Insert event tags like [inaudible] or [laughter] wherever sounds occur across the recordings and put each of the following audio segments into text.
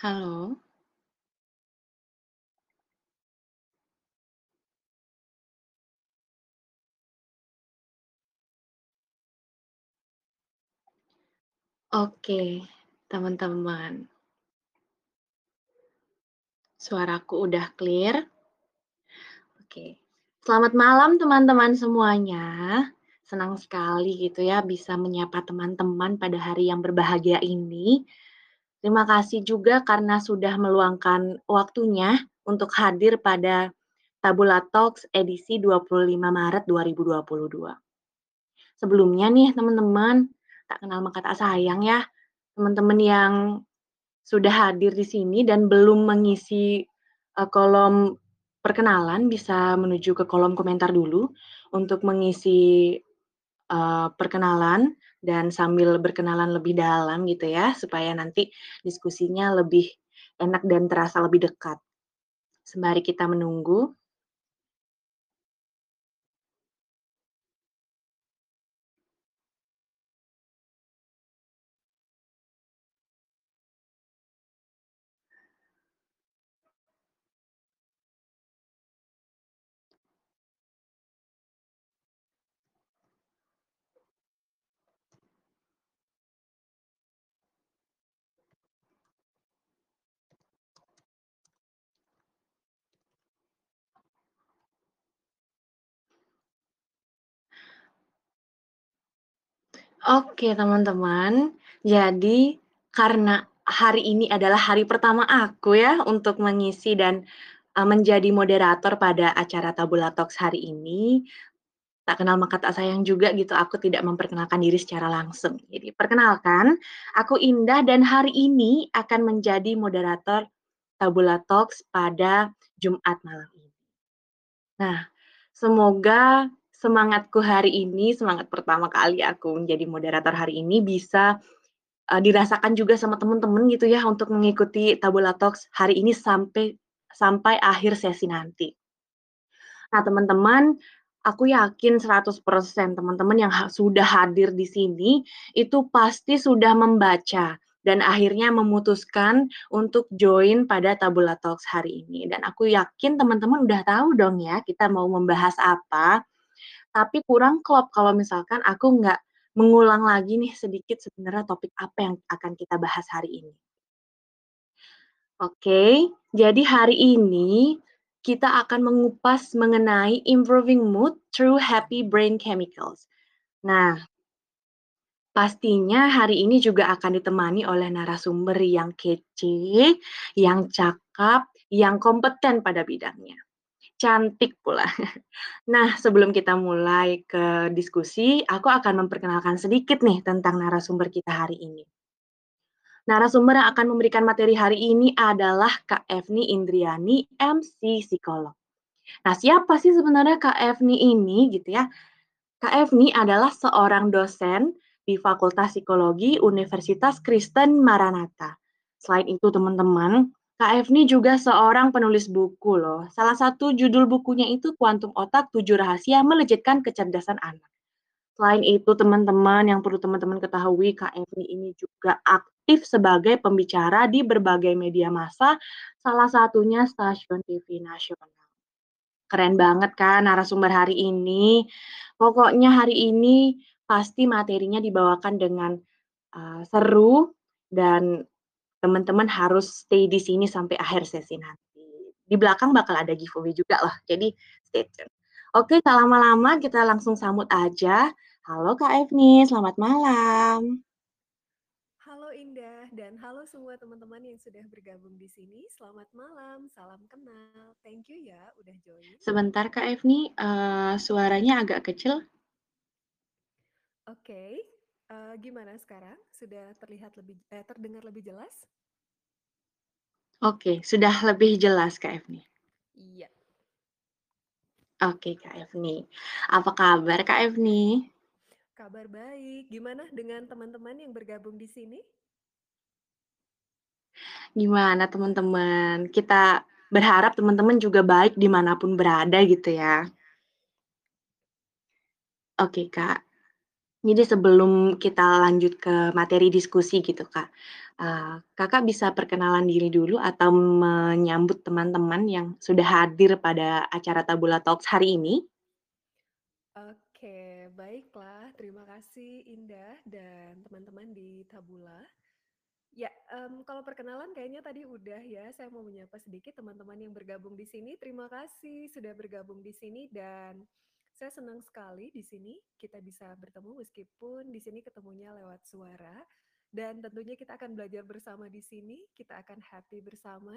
Halo. Oke, teman-teman. Suaraku udah clear? Oke. Selamat malam teman-teman semuanya. Senang sekali gitu ya bisa menyapa teman-teman pada hari yang berbahagia ini. Terima kasih juga karena sudah meluangkan waktunya untuk hadir pada Tabula Talks edisi 25 Maret 2022. Sebelumnya nih teman-teman, tak kenal maka tak sayang ya, teman-teman yang sudah hadir di sini dan belum mengisi, eee, kolom perkenalan bisa menuju ke kolom komentar dulu untuk mengisi, eee, perkenalan dan sambil berkenalan lebih dalam gitu ya, supaya nanti diskusinya lebih enak dan terasa lebih dekat. Sembari kita menunggu Oke teman-teman, jadi karena hari ini adalah hari pertama aku ya untuk mengisi dan, eee, menjadi moderator pada acara Tabula Talks hari ini, tak kenal maka tak sayang juga gitu aku tidak memperkenalkan diri secara langsung. Jadi perkenalkan, aku Indah dan hari ini akan menjadi moderator Tabula Talks pada Jumat malam ini. Nah, semoga semangatku hari ini, semangat pertama kali aku menjadi moderator hari ini bisa, eee, dirasakan juga sama teman-teman gitu ya untuk mengikuti Tabula Talks hari ini sampai sampai akhir sesi nanti. Nah teman-teman, aku yakin 100% teman-teman yang ha sudah hadir di sini, itu pasti sudah membaca dan akhirnya memutuskan untuk join pada Tabula Talks hari ini. Dan aku yakin teman-teman udah tahu dong ya kita mau membahas apa, tapi kurang klop kalau misalkan aku nggak mengulang lagi nih sedikit sebenarnya topik apa yang akan kita bahas hari ini. Oke, jadi hari ini kita akan mengupas mengenai improving mood through happy brain chemicals. Nah, pastinya hari ini juga akan ditemani oleh narasumber yang kece, yang cakap, yang kompeten pada bidangnya. Cantik pula. [laughs] Nah, sebelum kita mulai ke diskusi, aku akan memperkenalkan sedikit nih tentang narasumber kita hari ini. Narasumber yang akan memberikan materi hari ini adalah Kak Efni Indriani, MC psikolog. Nah, siapa sih sebenarnya Kak Efni ini gitu ya? Kak Efni adalah seorang dosen di Fakultas Psikologi Universitas Kristen Maranatha. Selain itu teman-teman, Kak Efni juga seorang penulis buku loh. Salah satu judul bukunya itu Kuantum Otak, 7 Rahasia Melejitkan Kecerdasan Anak. Selain itu teman-teman, yang perlu teman-teman ketahui, Kak Efni ini juga aktif sebagai pembicara di berbagai media massa, salah satunya stasiun TV nasional. Keren banget kan narasumber hari ini. Pokoknya hari ini pasti materinya dibawakan dengan, eee, seru dan teman-teman harus stay di sini sampai akhir sesi nanti. Di belakang bakal ada giveaway juga loh, jadi stay tune. Oke, tak lama-lama kita langsung sambut aja. Halo Kak Efni, selamat malam. Halo Indah dan halo semua teman-teman yang sudah bergabung di sini. Selamat malam, salam kenal. Thank you ya udah join. Sebentar Kak Efni, eee, suaranya agak kecil. Oke, eee, gimana sekarang? Sudah terlihat lebih eh, terdengar lebih jelas? Oke, sudah lebih jelas Kak Efni. Iya. Oke Kak Efni. Apa kabar Kak Efni? Kabar baik. Gimana dengan teman-teman yang bergabung di sini? Gimana teman-teman? Kita berharap teman-teman juga baik di mana pun berada gitu ya. Oke Kak, jadi sebelum kita lanjut ke materi diskusi gitu Kak, Eee, Kakak bisa perkenalan diri dulu atau menyambut teman-teman yang sudah hadir pada acara Tabula Talks hari ini? Oke, baiklah. Terima kasih Indah dan teman-teman di Tabula. Ya, mmm, kalau perkenalan kayaknya tadi udah ya. Saya mau menyapa sedikit teman-teman yang bergabung di sini. Terima kasih sudah bergabung di sini dan saya senang sekali di sini kita bisa bertemu meskipun di sini ketemunya lewat suara. Dan tentunya kita akan belajar bersama di sini, kita akan happy bersama,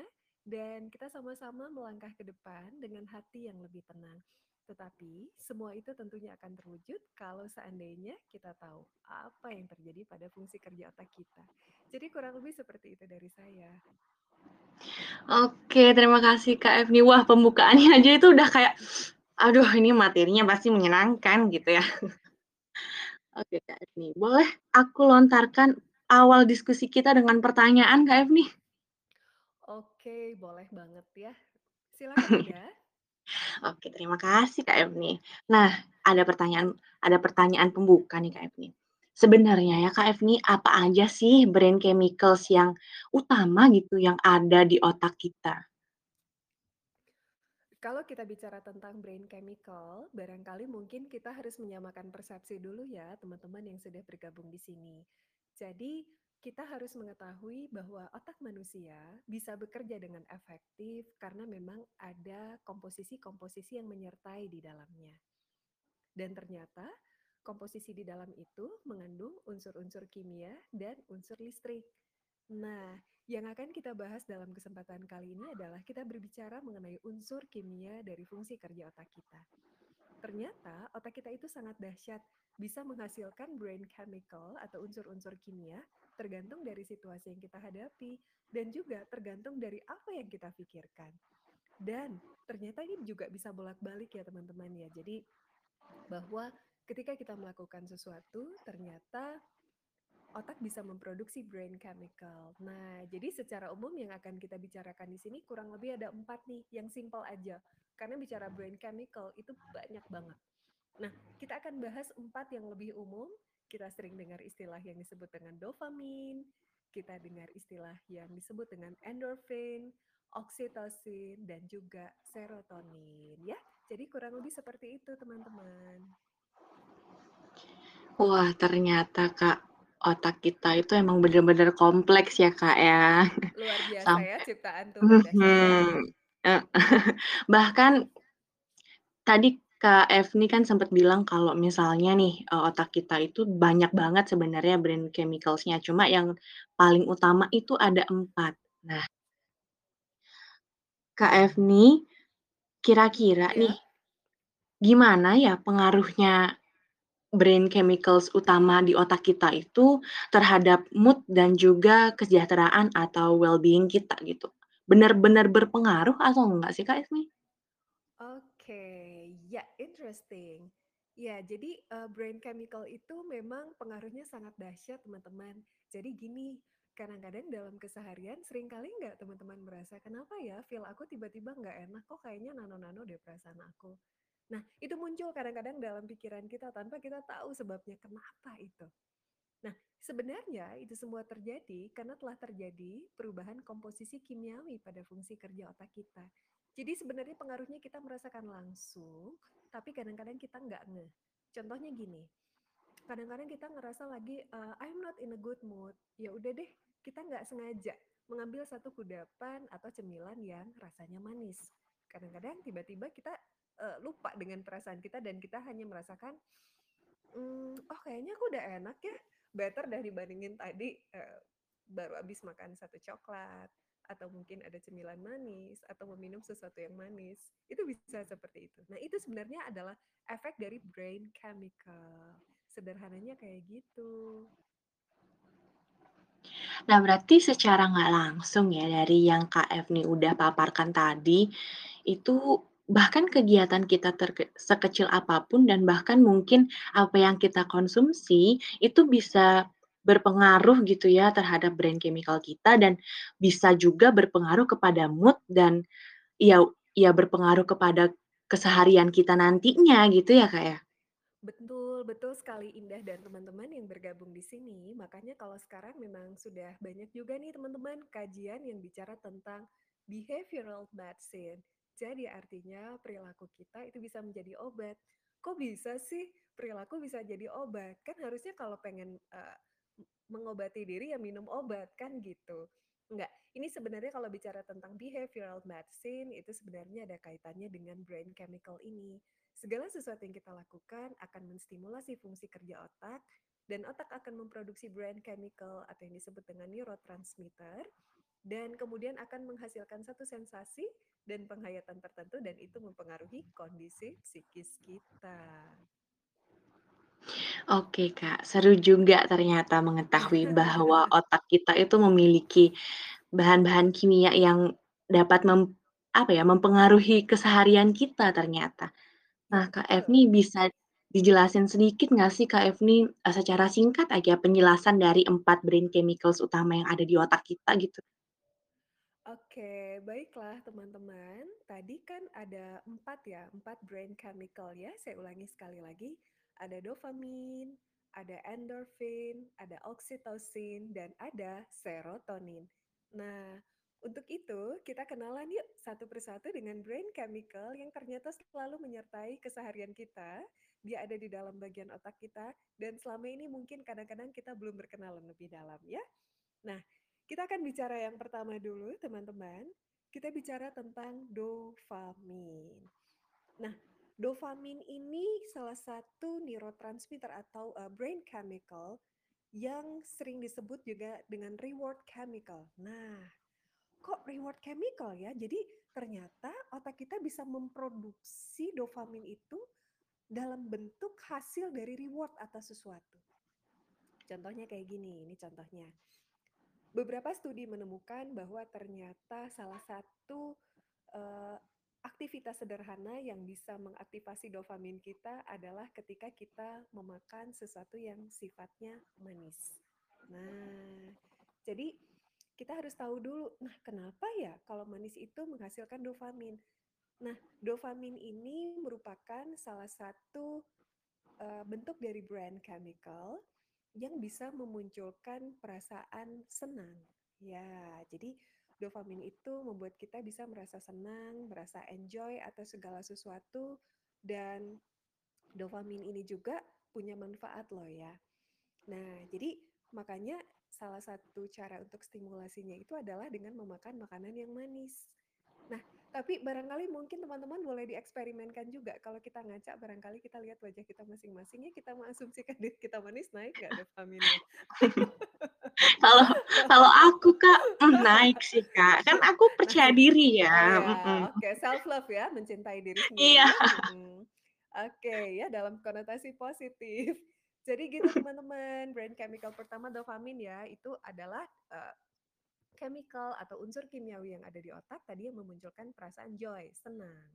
dan kita sama-sama melangkah ke depan dengan hati yang lebih tenang. Tetapi semua itu tentunya akan terwujud kalau seandainya kita tahu apa yang terjadi pada fungsi kerja otak kita. Jadi kurang lebih seperti itu dari saya. Oke, terima kasih Kak Efni. Wah, pembukaannya aja itu udah kayak, aduh ini materinya pasti menyenangkan gitu ya. Oke Kak Efni, boleh aku lontarkan awal diskusi kita dengan pertanyaan Kak Efni? Oke, boleh banget ya. Silakan Indah. [laughs] Oke, terima kasih Kak Efni. Nah, ada pertanyaan ada pertanyaan pembuka nih Kak Efni. Sebenarnya ya Kak Efni, apa aja sih brain chemicals yang utama gitu yang ada di otak kita? Kalau kita bicara tentang brain chemical, barangkali mungkin kita harus menyamakan persepsi dulu ya, teman-teman yang sudah bergabung di sini. Jadi, kita harus mengetahui bahwa otak manusia bisa bekerja dengan efektif karena memang ada komposisi-komposisi yang menyertai di dalamnya. Dan ternyata komposisi di dalam itu mengandung unsur-unsur kimia dan unsur listrik. Nah, yang akan kita bahas dalam kesempatan kali ini adalah kita berbicara mengenai unsur kimia dari fungsi kerja otak kita. Ternyata otak kita itu sangat dahsyat, bisa menghasilkan brain chemical atau unsur-unsur kimia tergantung dari situasi yang kita hadapi dan juga tergantung dari apa yang kita pikirkan. Dan ternyata ini juga bisa bolak-balik ya teman-teman ya. Jadi bahwa ketika kita melakukan sesuatu ternyata otak bisa memproduksi brain chemical. Nah, jadi secara umum yang akan kita bicarakan di sini kurang lebih ada empat nih, yang simple aja. Karena bicara brain chemical itu banyak banget. Nah, kita akan bahas empat yang lebih umum. Kita sering dengar istilah yang disebut dengan dopamin, kita dengar istilah yang disebut dengan endorphin, oksitosin, dan juga serotonin. Ya, jadi kurang lebih seperti itu teman-teman. Wah, ternyata Kak, otak kita itu emang bener-bener kompleks ya Kak ya. Luar biasa ya Sampai ciptaan Tuhan ya. mhm, heeh. [laughs] Bahkan tadi Kak Efni kan sempat bilang kalau misalnya nih, eee, otak kita itu banyak banget sebenarnya brain chemicals-nya, cuma yang paling utama itu ada 4. Nah Kak Efni, kira-kira nih, Iya. gimana ya pengaruhnya brain chemicals utama di otak kita itu terhadap mood dan juga kesejahteraan atau well-being kita gitu? Bener-bener berpengaruh atau enggak sih Kak Efni? Oke, ya interesting. Ya, jadi uh, brain chemical itu memang pengaruhnya sangat dahsyat, teman-teman. Jadi gini, kadang-kadang dalam keseharian sering kali nggak teman-teman merasa, kenapa ya feel aku tiba-tiba nggak enak, kok kayaknya nano-nano deh perasaan aku. Nah, itu muncul kadang-kadang dalam pikiran kita tanpa kita tahu sebabnya kenapa itu. Nah, sebenarnya itu semua terjadi karena telah terjadi perubahan komposisi kimiawi pada fungsi kerja otak kita. Jadi sebenarnya pengaruhnya kita merasakan langsung, tapi kadang-kadang kita nggak ngeh. Contohnya gini, kadang-kadang kita ngerasa lagi uh, I'm not in a good mood. Ya udah deh, kita nggak sengaja mengambil satu kudapan atau cemilan yang rasanya manis. Kadang-kadang tiba-tiba kita uh, lupa dengan perasaan kita dan kita hanya merasakan, mmm, oh kayaknya aku udah enak ya, better dari bandingin tadi uh, baru habis makan satu coklat atau mungkin ada cemilan manis atau meminum sesuatu yang manis. Itu bisa seperti itu. Nah, itu sebenarnya adalah efek dari brain chemical. Sederhananya kayak gitu. Nah, berarti secara nggak langsung ya dari yang Kak Efni udah paparkan tadi, itu bahkan kegiatan kita terke sekecil apa pun dan bahkan mungkin apa yang kita konsumsi, itu bisa berpengaruh gitu ya terhadap brain chemical kita dan bisa juga berpengaruh kepada mood dan ya ya berpengaruh kepada keseharian kita nantinya gitu ya, Kak, ya? Betul, betul sekali Indah dan teman-teman yang bergabung di sini. Makanya kalau sekarang memang sudah banyak juga nih teman-teman kajian yang bicara tentang behavioral medicine. Jadi artinya perilaku kita itu bisa menjadi obat. Kok bisa sih perilaku bisa jadi obat? Kan harusnya kalau pengen uh, mengobati diri ya minum obat kan gitu. Enggak, ini sebenarnya kalau bicara tentang behavioral medicine itu sebenarnya ada kaitannya dengan brain chemical ini. Segala sesuatu yang kita lakukan akan menstimulasi fungsi kerja otak, dan otak akan memproduksi brain chemical atau yang disebut dengan neurotransmitter, dan kemudian akan menghasilkan satu sensasi dan penghayatan tertentu, dan itu mempengaruhi kondisi psikis kita. Oke Kak, seru juga ternyata mengetahui [laughs] bahwa otak kita itu memiliki bahan-bahan kimia yang dapat mem apa ya, mempengaruhi keseharian kita ternyata. Ya, Nah, Kak. Efni bisa dijelasin sedikit nggak sih Kak Efni, eee, secara singkat aja penjelasan dari 4 brain chemicals utama yang ada di otak kita gitu? Oke, baiklah teman-teman. Tadi kan ada empat ya, empat brain chemical ya. Saya ulangi sekali lagi. Ada dopamin, ada endorfin, ada oksitosin, dan ada serotonin. Nah, untuk itu kita kenalan yuk satu persatu dengan brain chemical yang ternyata selalu menyertai keseharian kita. Dia ada di dalam bagian otak kita, dan selama ini mungkin kadang-kadang kita belum berkenalan lebih dalam ya. Nah, kita akan bicara yang pertama dulu, teman-teman. Kita bicara tentang dopamin. Nah, dopamin ini salah satu neurotransmitter atau uh, brain chemical yang sering disebut juga dengan reward chemical. Nah, kok reward chemical ya? Jadi ternyata otak kita bisa memproduksi dopamin itu dalam bentuk hasil dari reward atas sesuatu. Contohnya kayak gini, ini contohnya. Beberapa studi menemukan bahwa ternyata salah satu uh, aktivitas sederhana yang bisa mengaktifasi dopamin kita adalah ketika kita memakan sesuatu yang sifatnya manis. Nah, jadi kita harus tahu dulu, nah kenapa ya kalau manis itu menghasilkan dopamin? Nah, dopamin ini merupakan salah satu uh, bentuk dari brain chemical yang bisa memunculkan perasaan senang. Ya, jadi dopamin itu membuat kita bisa merasa senang, merasa enjoy atas segala sesuatu dan dopamin ini juga punya manfaat loh ya. Nah, jadi makanya salah satu cara untuk stimulasinya itu adalah dengan memakan makanan yang manis. Nah, tapi barangkali mungkin teman-teman boleh dieksperimenkan juga. Kalau kita ngaca, barangkali kita lihat wajah kita masing-masing, ya kita mengasumsikan diri kita manis, naik nggak dopaminnya? [laughs] Kalau kalau aku Kak, mmm, naik sih Kak, kan aku percaya diri ya, ya, mhm. oke self love ya, mencintai diri Iya. sendiri ya, mhm. Oke, ya dalam konotasi positif. Jadi gitu [laughs] teman-teman, brain chemical pertama dopamin ya, itu adalah, uh, chemical atau unsur kimiawi yang ada di otak tadi yang memunculkan perasaan joy, senang.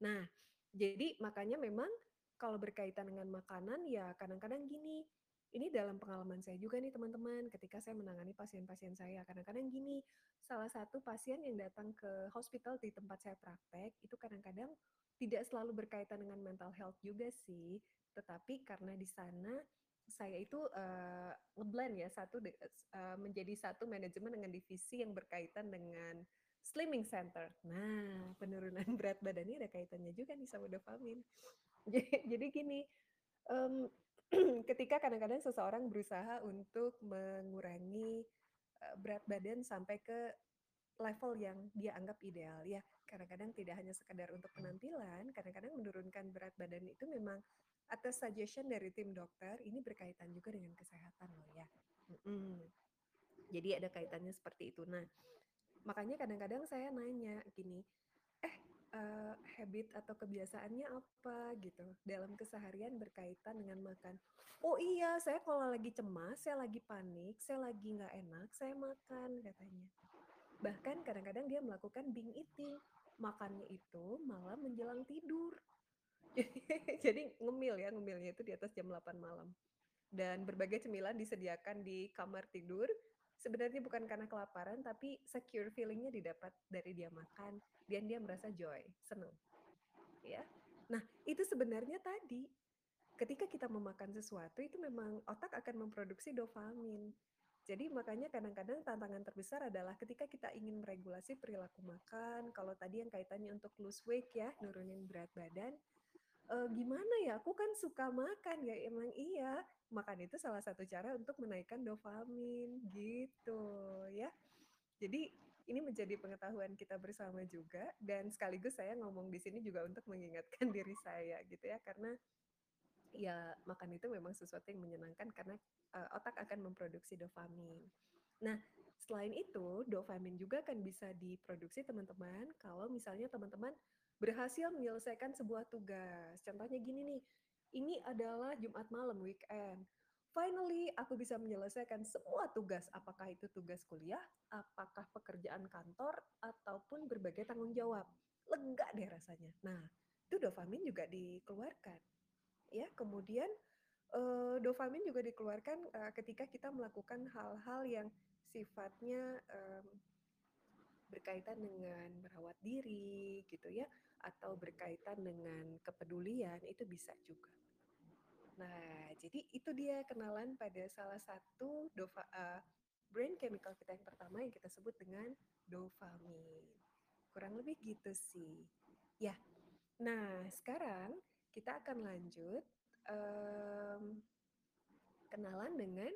Nah, jadi makanya memang kalau berkaitan dengan makanan ya kadang-kadang gini, ini dalam pengalaman saya juga nih teman-teman, ketika saya menangani pasien-pasien saya, kadang-kadang gini, salah satu pasien yang datang ke hospital di tempat saya praktek, itu kadang-kadang tidak selalu berkaitan dengan mental health juga sih, tetapi karena di sana saya itu uh, ngeblend ya satu uh, menjadi satu manajemen dengan divisi yang berkaitan dengan slimming center. Nah, penurunan [laughs] berat badannya ada kaitannya juga nih sama dopamin. [laughs] Jadi, gini, um, [clears throat] ketika kadang-kadang seseorang berusaha untuk mengurangi uh, berat badan sampai ke level yang dia anggap ideal ya. Kadang-kadang tidak hanya sekedar untuk penampilan, kadang-kadang menurunkan berat badan itu memang atas suggestion dari tim dokter ini berkaitan juga dengan kesehatan loh ya. Mm-mm. Jadi ada kaitannya seperti itu. Nah, makanya kadang-kadang saya nanya gini, eh uh, habit atau kebiasaannya apa gitu dalam keseharian berkaitan dengan makan. Oh iya, saya kalau lagi cemas, saya lagi panik, saya lagi nggak enak, saya makan katanya. Bahkan kadang-kadang dia melakukan bing eating, makannya itu malah menjelang tidur. [laughs] Jadi ngemil ya, ngemilnya itu di atas jam 8 malam. Dan berbagai cemilan disediakan di kamar tidur. Sebenarnya bukan karena kelaparan, tapi secure feelingnya didapat dari dia makan. Dan dia merasa joy, senang. Ya. Nah, itu sebenarnya tadi ketika kita memakan sesuatu itu memang otak akan memproduksi dopamin. Jadi makanya kadang-kadang tantangan terbesar adalah ketika kita ingin meregulasi perilaku makan, kalau tadi yang kaitannya untuk lose weight ya, nurunin berat badan, uh, gimana ya, aku kan suka makan. Ya, emang iya, makan itu salah satu cara untuk menaikkan dopamin, gitu ya. Jadi ini menjadi pengetahuan kita bersama juga dan sekaligus saya ngomong di sini juga untuk mengingatkan [laughs] diri saya gitu ya. Karena ya makan itu memang sesuatu yang menyenangkan karena uh, otak akan memproduksi dopamin. Nah, selain itu, dopamin juga kan bisa diproduksi teman-teman. Kalau misalnya teman-teman berhasil menyelesaikan sebuah tugas. Contohnya gini nih, ini adalah Jumat malam weekend. Finally, aku bisa menyelesaikan semua tugas, apakah itu tugas kuliah, apakah pekerjaan kantor, ataupun berbagai tanggung jawab. Lega deh rasanya. Nah, itu dopamin juga dikeluarkan. Ya, kemudian uh, dopamin juga dikeluarkan uh, ketika kita melakukan hal-hal yang sifatnya um, berkaitan dengan merawat diri gitu ya atau berkaitan dengan kepedulian itu bisa juga. Nah, jadi itu dia kenalan pada salah satu dofa, uh, brain chemical kita yang pertama yang kita sebut dengan dopamin. Kurang lebih gitu sih. Ya. Nah, sekarang kita akan lanjut um, kenalan dengan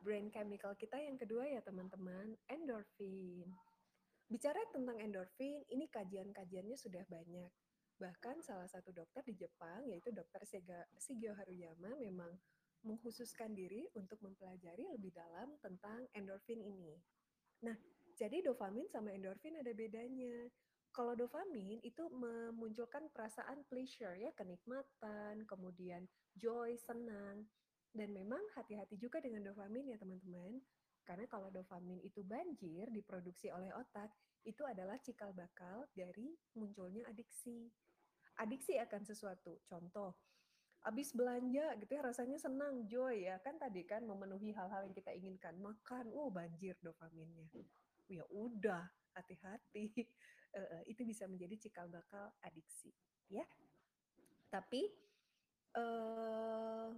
brain chemical kita yang kedua ya teman-teman, endorfin. Bicara tentang endorfin, ini kajian-kajiannya sudah banyak. Bahkan salah satu dokter di Jepang, yaitu dokter Shigeo Haruyama, memang mengkhususkan diri untuk mempelajari lebih dalam tentang endorfin ini. Nah, jadi dopamin sama endorfin ada bedanya. Kalau dopamin itu memunculkan perasaan pleasure ya, kenikmatan, kemudian joy, senang. Dan memang hati-hati juga dengan dopamin ya teman-teman. Karena kalau dopamin itu banjir diproduksi oleh otak, itu adalah cikal bakal dari munculnya adiksi. Adiksi akan sesuatu. Contoh, habis belanja gitu ya rasanya senang, joy ya. Kan tadi kan memenuhi hal-hal yang kita inginkan. Makan, oh banjir dopaminnya. Ya udah, hati-hati uh, [laughs] itu bisa menjadi cikal bakal adiksi ya tapi uh,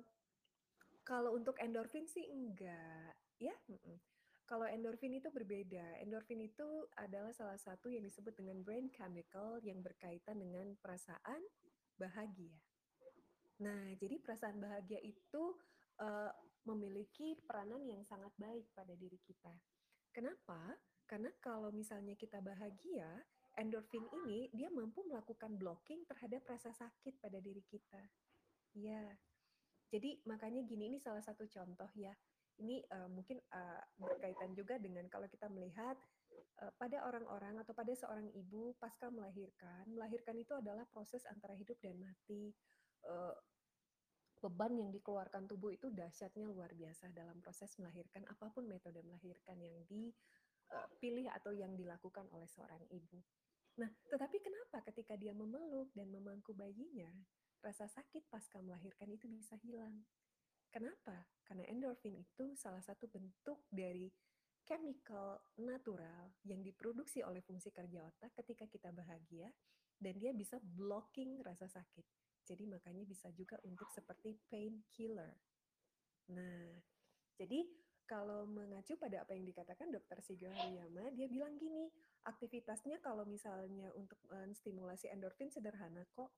kalau untuk endorfin sih enggak ya kalau endorfin itu berbeda endorfin itu adalah salah satu yang disebut dengan brain chemical yang berkaitan dengan perasaan bahagia nah jadi perasaan bahagia itu uh, memiliki peranan yang sangat baik pada diri kita kenapa karena kalau misalnya kita bahagia, endorfin ini dia mampu melakukan blocking terhadap rasa sakit pada diri kita. Ya. Jadi makanya gini ini salah satu contoh ya. Ini uh, mungkin uh, berkaitan juga dengan kalau kita melihat uh, pada orang-orang atau pada seorang ibu pasca melahirkan, melahirkan itu adalah proses antara hidup dan mati. Uh, beban yang dikeluarkan tubuh itu dahsyatnya luar biasa dalam proses melahirkan apa pun metode melahirkan yang di Eh, pilih atau yang dilakukan oleh seorang ibu. Nah, tetapi kenapa ketika dia memeluk dan memangku bayinya, rasa sakit pasca melahirkan itu bisa hilang? Kenapa? Karena endorfin itu salah satu bentuk dari chemical natural yang diproduksi oleh fungsi kerja otak ketika kita bahagia dan dia bisa blocking rasa sakit. Jadi makanya bisa juga untuk seperti painkiller. Nah, jadi kalau mengacu pada apa yang dikatakan Dr. Shigeo Hariyama, dia bilang gini, aktivitasnya kalau misalnya untuk menstimulasi endorfin sederhana kok.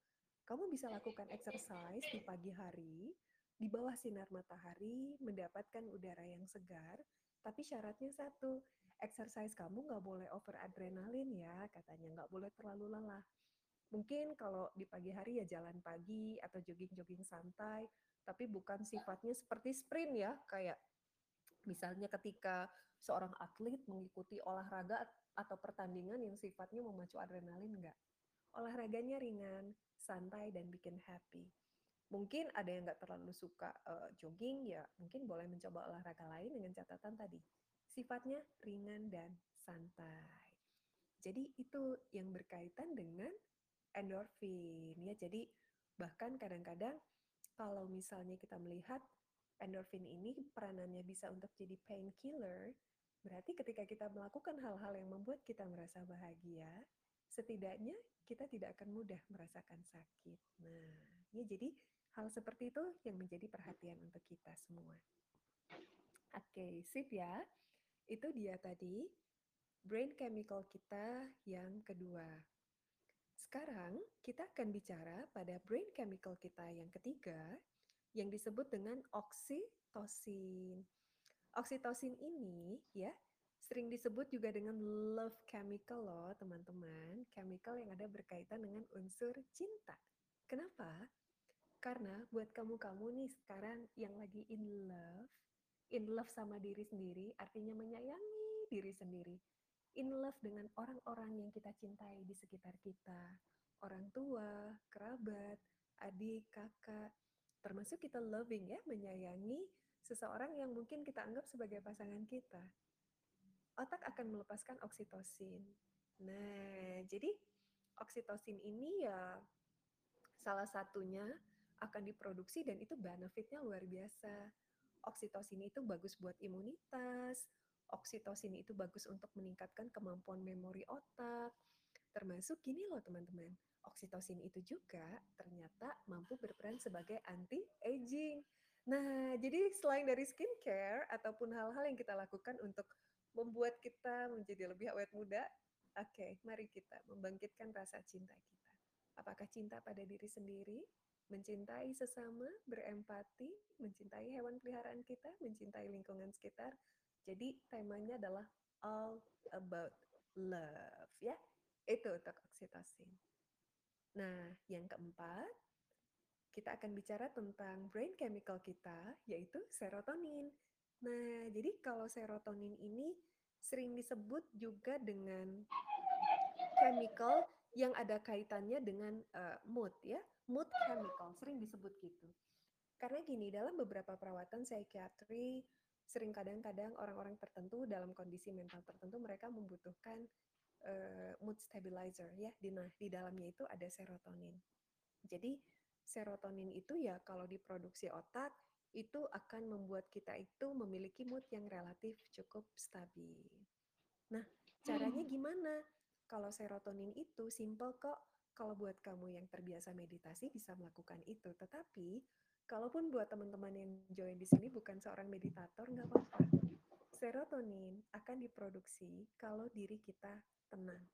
Kamu bisa lakukan exercise di pagi hari, di bawah sinar matahari, mendapatkan udara yang segar, tapi syaratnya satu, exercise kamu nggak boleh over adrenalin ya, katanya nggak boleh terlalu lelah. Mungkin kalau di pagi hari ya jalan pagi atau jogging-jogging santai, tapi bukan sifatnya seperti sprint ya, kayak Misalnya ketika seorang atlet mengikuti olahraga atau pertandingan yang sifatnya memacu adrenalin enggak. Olahraganya ringan, santai, dan bikin happy. Mungkin ada yang nggak terlalu suka uh, jogging, ya mungkin boleh mencoba olahraga lain dengan catatan tadi. Sifatnya ringan dan santai. Jadi itu yang berkaitan dengan endorfin ya. Jadi bahkan kadang-kadang kalau misalnya kita melihat endorfin ini peranannya bisa untuk jadi painkiller, berarti ketika kita melakukan hal-hal yang membuat kita merasa bahagia, setidaknya kita tidak akan mudah merasakan sakit. Nah, ya jadi Hal seperti itu yang menjadi perhatian untuk kita semua. Oke, sip ya. Itu dia tadi brain chemical kita yang kedua. Sekarang kita akan bicara pada brain chemical kita yang ketiga yang disebut dengan oksitosin. Oksitosin ini ya sering disebut juga dengan love chemical loh teman-teman. Chemical yang ada berkaitan dengan unsur cinta. Kenapa? Karena buat kamu-kamu nih sekarang yang lagi in love, in love sama diri sendiri artinya menyayangi diri sendiri. In love dengan orang-orang yang kita cintai di sekitar kita. Orang tua, kerabat, adik, kakak, termasuk kita loving ya, menyayangi seseorang yang mungkin kita anggap sebagai pasangan kita. Otak akan melepaskan oksitosin. Nah, jadi oksitosin ini ya salah satunya akan diproduksi dan itu benefitnya luar biasa. Oksitosin itu bagus buat imunitas, oksitosin itu bagus untuk meningkatkan kemampuan memori otak. Termasuk gini loh teman-teman, oksitosin itu juga ternyata mampu berperan sebagai anti-aging. Nah, jadi selain dari skincare ataupun hal-hal yang kita lakukan untuk membuat kita menjadi lebih awet muda, oke, okay, mari kita membangkitkan rasa cinta kita. Apakah cinta pada diri sendiri, mencintai sesama, berempati, mencintai hewan peliharaan kita, mencintai lingkungan sekitar. Jadi temanya adalah all about love ya. Itu untuk oksitosin. Nah, yang keempat, kita akan bicara tentang brain chemical kita, yaitu serotonin. Nah, jadi kalau serotonin ini sering disebut juga dengan chemical yang ada kaitannya dengan uh, mood ya mood chemical, sering disebut gitu. Karena gini, dalam beberapa perawatan psikiatri, sering kadang-kadang orang-orang tertentu dalam kondisi mental tertentu mereka membutuhkan uh, mood stabilizer ya. Di nah, di dalamnya itu ada serotonin. Jadi serotonin itu ya kalau diproduksi otak itu akan membuat kita itu memiliki mood yang relatif cukup stabil. Nah, caranya hmm. gimana? Kalau serotonin itu simple kok kalau buat kamu yang terbiasa meditasi bisa melakukan itu. Tetapi kalaupun buat teman-teman yang join di sini bukan seorang meditator, nggak apa-apa. Serotonin akan diproduksi kalau diri kita tenang.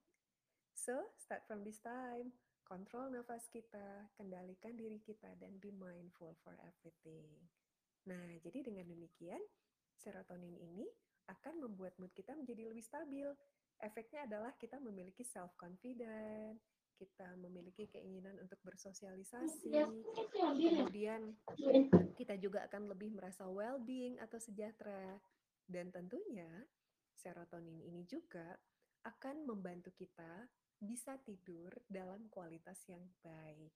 So, start from this time. Kontrol nafas kita, kendalikan diri kita, dan be mindful for everything. Nah, jadi dengan demikian, serotonin ini akan membuat mood kita menjadi lebih stabil. Efeknya adalah kita memiliki self-confidence, kita memiliki keinginan untuk bersosialisasi, kemudian kita juga akan lebih merasa well-being atau sejahtera. Dan tentunya serotonin ini juga akan membantu kita bisa tidur dalam kualitas yang baik.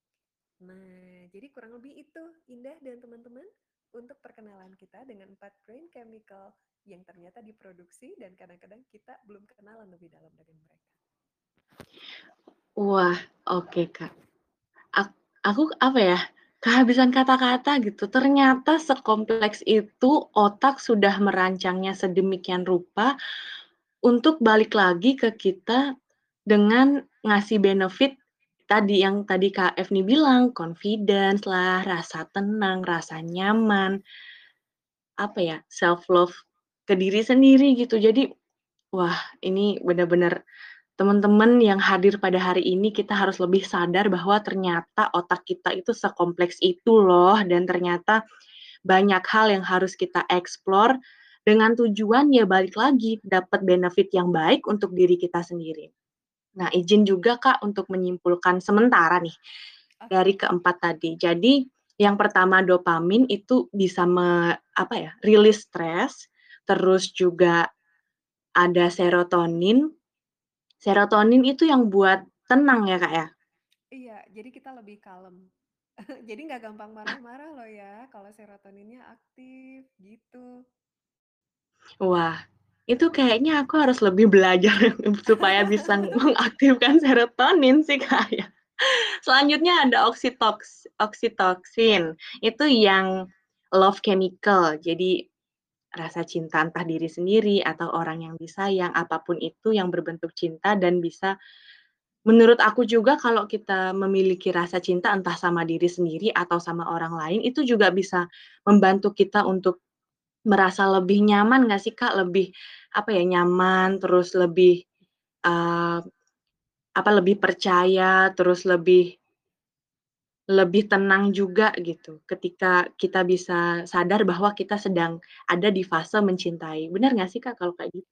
Nah, jadi kurang lebih itu Indah dan teman-teman untuk perkenalan kita dengan empat brain chemical yang ternyata diproduksi dan kadang-kadang kita belum kenalan lebih dalam dengan mereka. Wah, oke, Kak. Ak aku apa ya, kehabisan kata-kata gitu. Ternyata sekompleks itu otak sudah merancangnya sedemikian rupa untuk balik lagi ke kita dengan ngasih benefit tadi yang tadi Kak Evni bilang, confidence lah, rasa tenang, rasa nyaman, apa ya, self love ke diri sendiri gitu. Jadi, wah ini benar-benar teman-teman yang hadir pada hari ini kita harus lebih sadar bahwa ternyata otak kita itu sekompleks itu loh dan ternyata banyak hal yang harus kita eksplor dengan tujuan ya balik lagi dapat benefit yang baik untuk diri kita sendiri. Nah, izin juga Kak untuk menyimpulkan sementara nih dari keempat tadi. Jadi yang pertama dopamin itu bisa me, apa ya, rilis stres, terus juga ada serotonin Serotonin itu yang buat tenang ya, Kak, ya? Iya, jadi kita lebih kalem. [laughs] jadi nggak gampang marah-marah loh ya, kalau serotoninnya aktif, gitu. Wah, itu kayaknya aku harus lebih belajar [laughs] supaya bisa mengaktifkan serotonin sih, Kak, ya. Selanjutnya ada oksitoks oksitoksin, itu yang love chemical. Jadi rasa cinta entah diri sendiri atau orang yang disayang, apa pun itu yang berbentuk cinta dan bisa Menurut aku juga kalau kita memiliki rasa cinta entah sama diri sendiri atau sama orang lain, itu juga bisa membantu kita untuk merasa lebih nyaman nggak sih, Kak? Lebih, apa ya, nyaman, terus lebih, eee, apa, lebih percaya, terus lebih lebih tenang juga gitu, ketika kita bisa sadar bahwa kita sedang ada di fase mencintai. Bener nggak sih, Kak, kalau kayak gitu?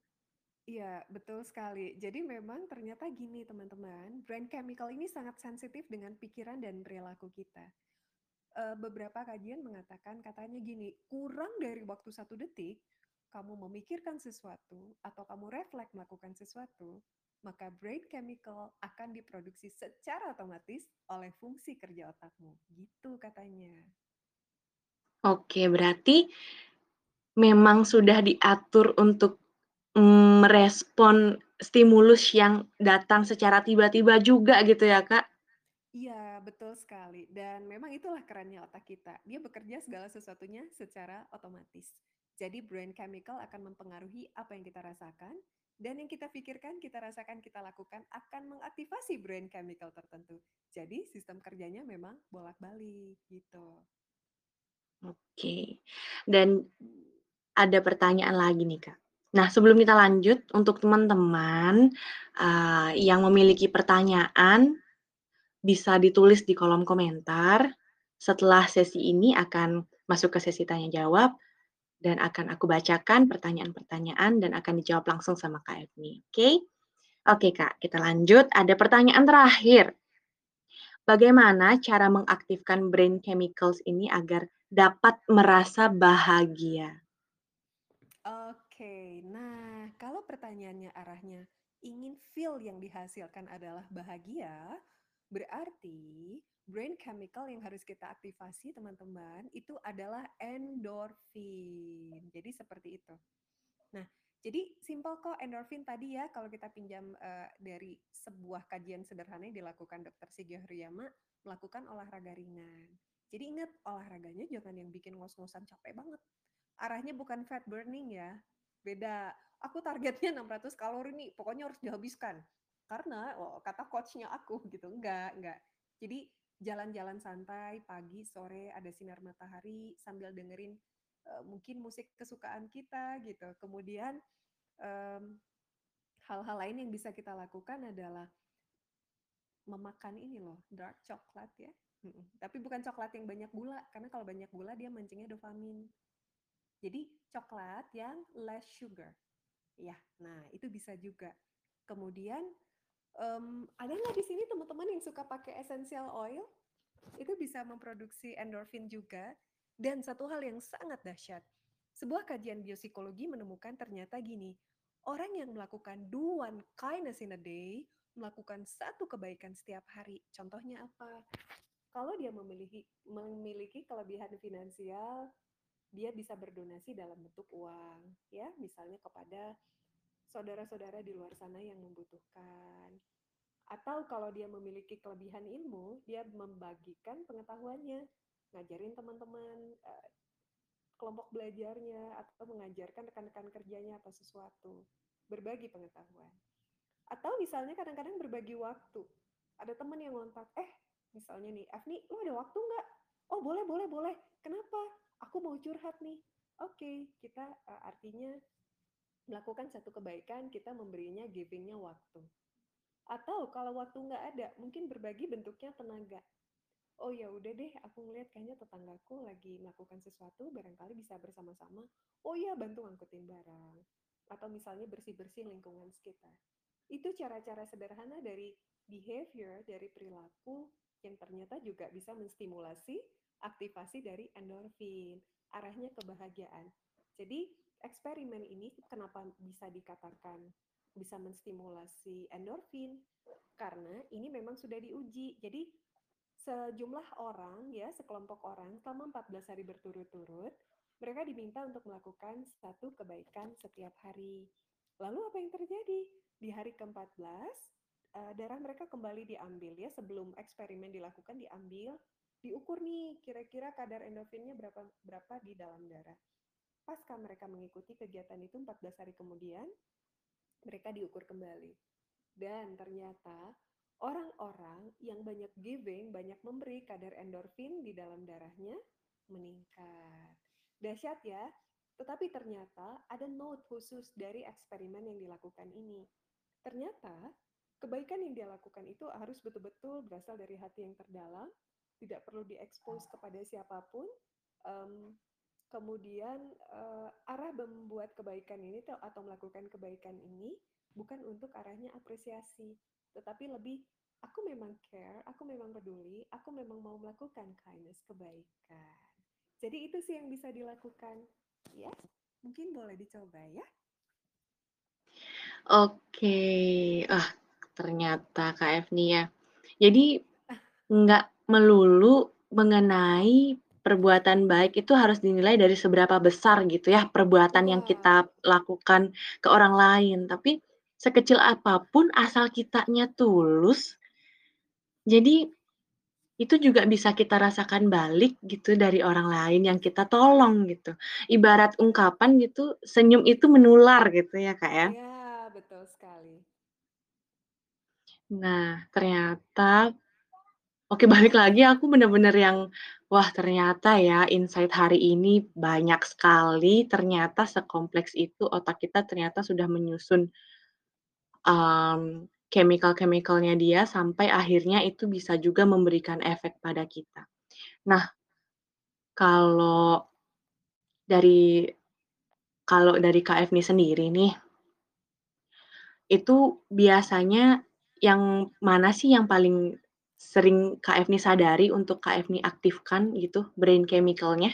Iya, betul sekali. Jadi memang ternyata gini teman-teman, brain chemical ini sangat sensitif dengan pikiran dan perilaku kita. Eee, beberapa kajian mengatakan katanya gini, kurang dari waktu satu detik, kamu memikirkan sesuatu atau kamu refleks melakukan sesuatu, maka brain chemical akan diproduksi secara otomatis oleh fungsi kerja otakmu, gitu katanya. Oke, berarti memang sudah diatur untuk, mmm, merespon stimulus yang datang secara tiba-tiba juga gitu ya, Kak? Iya, betul sekali. Dan memang itulah kerennya otak kita. Dia bekerja segala sesuatunya secara otomatis. Jadi brain chemical akan mempengaruhi apa yang kita rasakan, dan yang kita pikirkan, kita rasakan, kita lakukan akan mengaktifasi brain chemical tertentu. Jadi sistem kerjanya memang bolak-balik gitu. Oke. Dan ada pertanyaan lagi nih, Kak. Nah, sebelum kita lanjut, untuk teman-teman, eee, yang memiliki pertanyaan, bisa ditulis di kolom komentar. Setelah sesi ini akan masuk ke sesi tanya jawab, dan akan aku bacakan pertanyaan-pertanyaan dan akan dijawab langsung sama Kak Efni, oke? Oke, Kak, kita lanjut. Ada pertanyaan terakhir. Bagaimana cara mengaktifkan brain chemicals ini agar dapat merasa bahagia? Oke, nah kalau pertanyaannya arahnya ingin feel yang dihasilkan adalah bahagia, berarti brain chemical yang harus kita aktifasi teman-teman itu adalah endorfin. Jadi seperti itu. Nah, jadi simpel kok endorfin tadi ya kalau kita pinjam uh, dari sebuah kajian sederhana yang dilakukan Dr. Sigio Hariyama melakukan olahraga ringan. Jadi ingat olahraganya jangan yang bikin ngos-ngosan capek banget arahnya bukan fat burning ya. Beda. Aku targetnya 600 kalori nih, pokoknya harus dihabiskan. Karena oh, kata coachnya aku [laughs] gitu, enggak, enggak. Jadi jalan-jalan santai pagi, sore ada sinar matahari sambil dengerin uh, mungkin musik kesukaan kita gitu. Kemudian um, hal-hal lain yang bisa kita lakukan adalah memakan ini loh, dark coklat ya. Tapi bukan coklat yang banyak gula, karena kalau banyak gula dia mancingnya dopamin. Jadi coklat yang less sugar. Ya, nah itu bisa juga. Kemudian um, ada nggak di sini teman-teman yang suka pakai essential oil? Itu bisa memproduksi endorfin juga. Dan satu hal yang sangat dahsyat, sebuah kajian biopsikologi menemukan ternyata gini, orang yang melakukan do one kindness in a day, melakukan satu kebaikan setiap hari. Contohnya apa? Kalau dia memiliki memiliki kelebihan finansial, dia bisa berdonasi dalam bentuk uang, ya, misalnya kepada saudara-saudara di luar sana yang membutuhkan. Atau kalau dia memiliki kelebihan ilmu, dia membagikan pengetahuannya, ngajarin teman-teman uh, kelompok belajarnya atau mengajarkan rekan-rekan kerjanya atau sesuatu, berbagi pengetahuan. Atau misalnya kadang-kadang berbagi waktu. Ada teman yang ngontak, eh misalnya nih, Afni, lu ada waktu nggak? Oh boleh, boleh, boleh. Kenapa? aku mau curhat nih. Oke, okay, kita uh, artinya melakukan satu kebaikan, kita memberinya givingnya waktu. Atau kalau waktu nggak ada, mungkin berbagi bentuknya tenaga. Oh ya udah deh, aku ngeliat kayaknya tetanggaku lagi melakukan sesuatu, barangkali bisa bersama-sama. Oh ya, bantu ngangkutin barang. Atau misalnya bersih-bersih lingkungan sekitar. Itu cara-cara sederhana dari behavior, dari perilaku yang ternyata juga bisa menstimulasi aktivasi dari endorfin, arahnya kebahagiaan. Jadi eksperimen ini kenapa bisa dikatakan bisa menstimulasi endorfin? Karena ini memang sudah diuji. Jadi sejumlah orang ya, sekelompok orang selama 14 hari berturut-turut, mereka diminta untuk melakukan satu kebaikan setiap hari. Lalu apa yang terjadi? Di hari ke-14, uh, darah mereka kembali diambil ya sebelum eksperimen dilakukan diambil diukur nih kira-kira kadar endorfinnya berapa berapa di dalam darah. Pasca mereka mengikuti kegiatan itu 14 hari kemudian, mereka diukur kembali. Dan ternyata orang-orang yang banyak giving, banyak memberi, kadar endorfin di dalam darahnya meningkat. Dahsyat ya, tetapi ternyata ada note khusus dari eksperimen yang dilakukan ini. Ternyata kebaikan yang dia lakukan itu harus betul-betul berasal dari hati yang terdalam, tidak perlu diekspos kepada siapa pun. Um, kemudian uh, arah membuat kebaikan ini atau melakukan kebaikan ini bukan untuk arahnya apresiasi, tetapi lebih aku memang care, aku memang peduli, aku memang mau melakukan kindness, kebaikan. Jadi itu sih yang bisa dilakukan. Ya, mungkin boleh dicoba ya. Oke, ah ternyata Kak Evni ya. Jadi nggak melulu mengenai perbuatan baik itu harus dinilai dari seberapa besar gitu ya perbuatan yang kita lakukan ke orang lain, tapi sekecil apa pun asal kitanya tulus, jadi itu juga bisa kita rasakan balik gitu dari orang lain yang kita tolong gitu. Ibarat ungkapan gitu, senyum itu menular gitu ya, Kak, ya? Iya, betul sekali. Nah, ternyata oke balik lagi aku bener-bener yang, wah ternyata ya insight hari ini banyak sekali, ternyata sekompleks itu otak kita ternyata sudah menyusun um, chemical-chemical-nya dia sampai akhirnya itu bisa juga memberikan efek pada kita. Nah, kalau dari kalau dari Kak Efni sendiri nih, itu biasanya yang mana sih yang paling sering Kak Efni sadari untuk Kak Efni aktifkan gitu brain chemical-nya?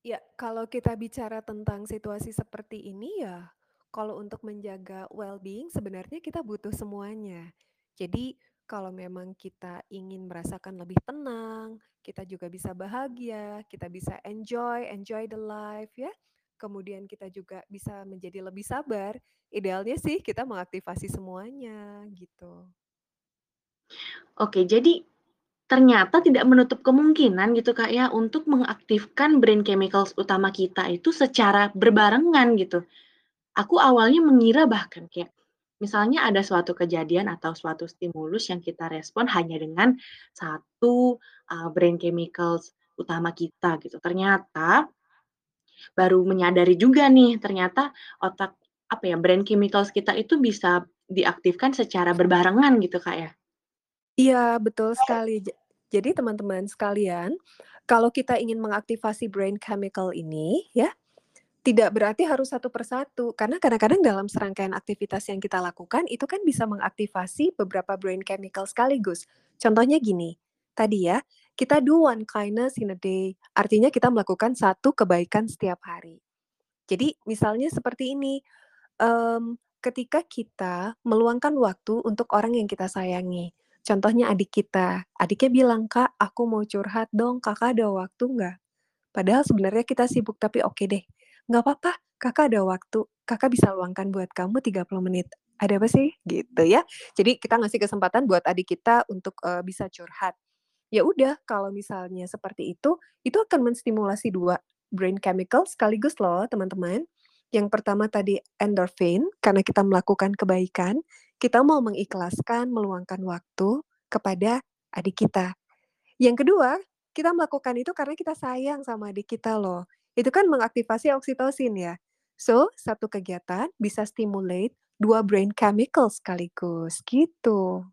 Ya, kalau kita bicara tentang situasi seperti ini ya kalau untuk menjaga well-being sebenarnya kita butuh semuanya. Jadi kalau memang kita ingin merasakan lebih tenang, kita juga bisa bahagia, kita bisa enjoy, enjoy the life ya. Kemudian kita juga bisa menjadi lebih sabar. Idealnya sih kita mengaktifasi semuanya gitu. Oke, jadi ternyata tidak menutup kemungkinan gitu Kak ya untuk mengaktifkan brain chemicals utama kita itu secara berbarengan gitu. Aku awalnya mengira bahkan kayak, misalnya ada suatu kejadian atau suatu stimulus yang kita respon hanya dengan satu uh, brain chemicals utama kita gitu. Ternyata baru menyadari juga nih, ternyata otak apa ya, brain chemicals kita itu bisa diaktifkan secara berbarengan gitu, Kak, ya? Iya, betul sekali. jadi teman-teman sekalian, kalau kita ingin mengaktifasi brain chemical ini ya, tidak berarti harus satu persatu, karena kadang-kadang dalam serangkaian aktivitas yang kita lakukan, itu kan bisa mengaktifasi beberapa brain chemical sekaligus. Contohnya gini, tadi ya, kita do one kindness in a day, artinya kita melakukan satu kebaikan setiap hari. Jadi misalnya seperti ini, um, ketika kita meluangkan waktu untuk orang yang kita sayangi, contohnya adik kita, adiknya bilang, "Kak, aku mau curhat dong, Kakak ada waktu nggak?" Padahal sebenarnya kita sibuk, tapi oke deh, nggak apa-apa, Kakak ada waktu, Kakak bisa luangkan buat kamu 30 menit. Ada apa sih? Gitu ya. Jadi kita ngasih kesempatan buat adik kita untuk uh, bisa curhat. Ya udah, kalau misalnya seperti itu, itu akan menstimulasi dua brain chemical sekaligus loh, teman-teman. Yang pertama tadi endorphin, karena kita melakukan kebaikan, kita mau mengikhlaskan, meluangkan waktu kepada adik kita. Yang kedua, kita melakukan itu karena kita sayang sama adik kita loh itu kan mengaktifasi oksitosin ya. So, satu kegiatan bisa stimulate dua brain chemical sekaligus, gitu.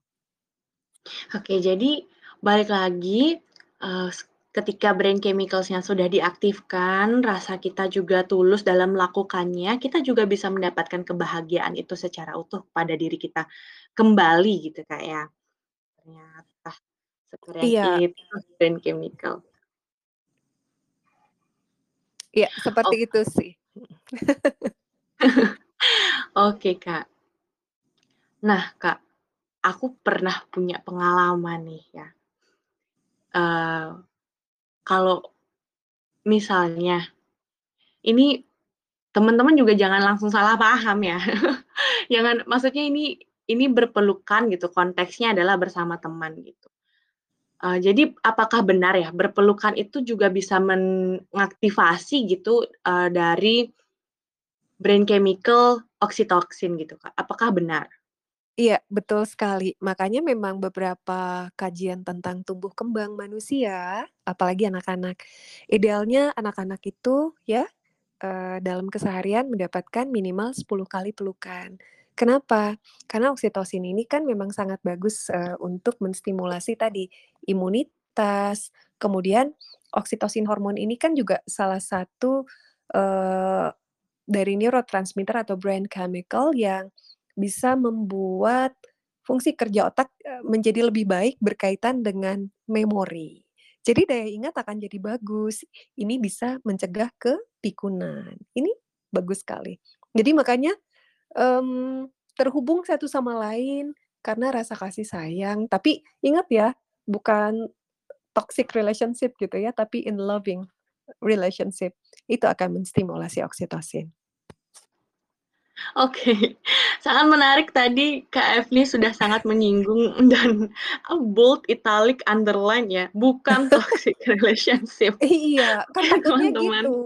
Oke, jadi balik lagi, uh, ketika brain chemicals-nya sudah diaktifkan, rasa kita juga tulus dalam melakukannya, kita juga bisa mendapatkan kebahagiaan itu secara utuh pada diri kita kembali gitu, Kak, ya. Ternyata seperti Iya. itu brain chemical. Iya, seperti oh. itu sih. [laughs] Oke, Kak. Nah, Kak, aku pernah punya pengalaman nih ya. Uh, kalau misalnya ini teman-teman juga jangan langsung salah paham ya. [laughs] jangan maksudnya ini ini berpelukan gitu, konteksnya adalah bersama teman gitu. Uh, jadi apakah benar ya berpelukan itu juga bisa mengaktifasi gitu, uh, dari brain chemical oksitoksin gitu, Kak? Apakah benar? Iya, betul sekali. Makanya memang beberapa kajian tentang tumbuh kembang manusia, apalagi anak-anak, idealnya anak-anak itu ya, eee, dalam keseharian mendapatkan minimal 10 kali pelukan. Kenapa? Karena oksitosin ini kan memang sangat bagus, eee, untuk menstimulasi tadi, imunitas, kemudian oksitosin hormon ini kan juga salah satu, eee, dari neurotransmitter atau brain chemical yang bisa membuat fungsi kerja otak, eee, menjadi lebih baik berkaitan dengan memori. Jadi daya ingat akan jadi bagus, ini bisa mencegah kepikunan, ini bagus sekali. Jadi makanya, mmm, terhubung satu sama lain karena rasa kasih sayang, tapi ingat ya, bukan toxic relationship gitu ya, tapi in loving relationship, itu akan menstimulasi oksitosin. Oke, [laughs] sangat menarik tadi Kak Efni sudah sangat menyinggung [laughs] dan, bold, italic, underline ya, bukan [laughs] toxic relationship. Iya, kan Oke takutnya teman-teman. gitu.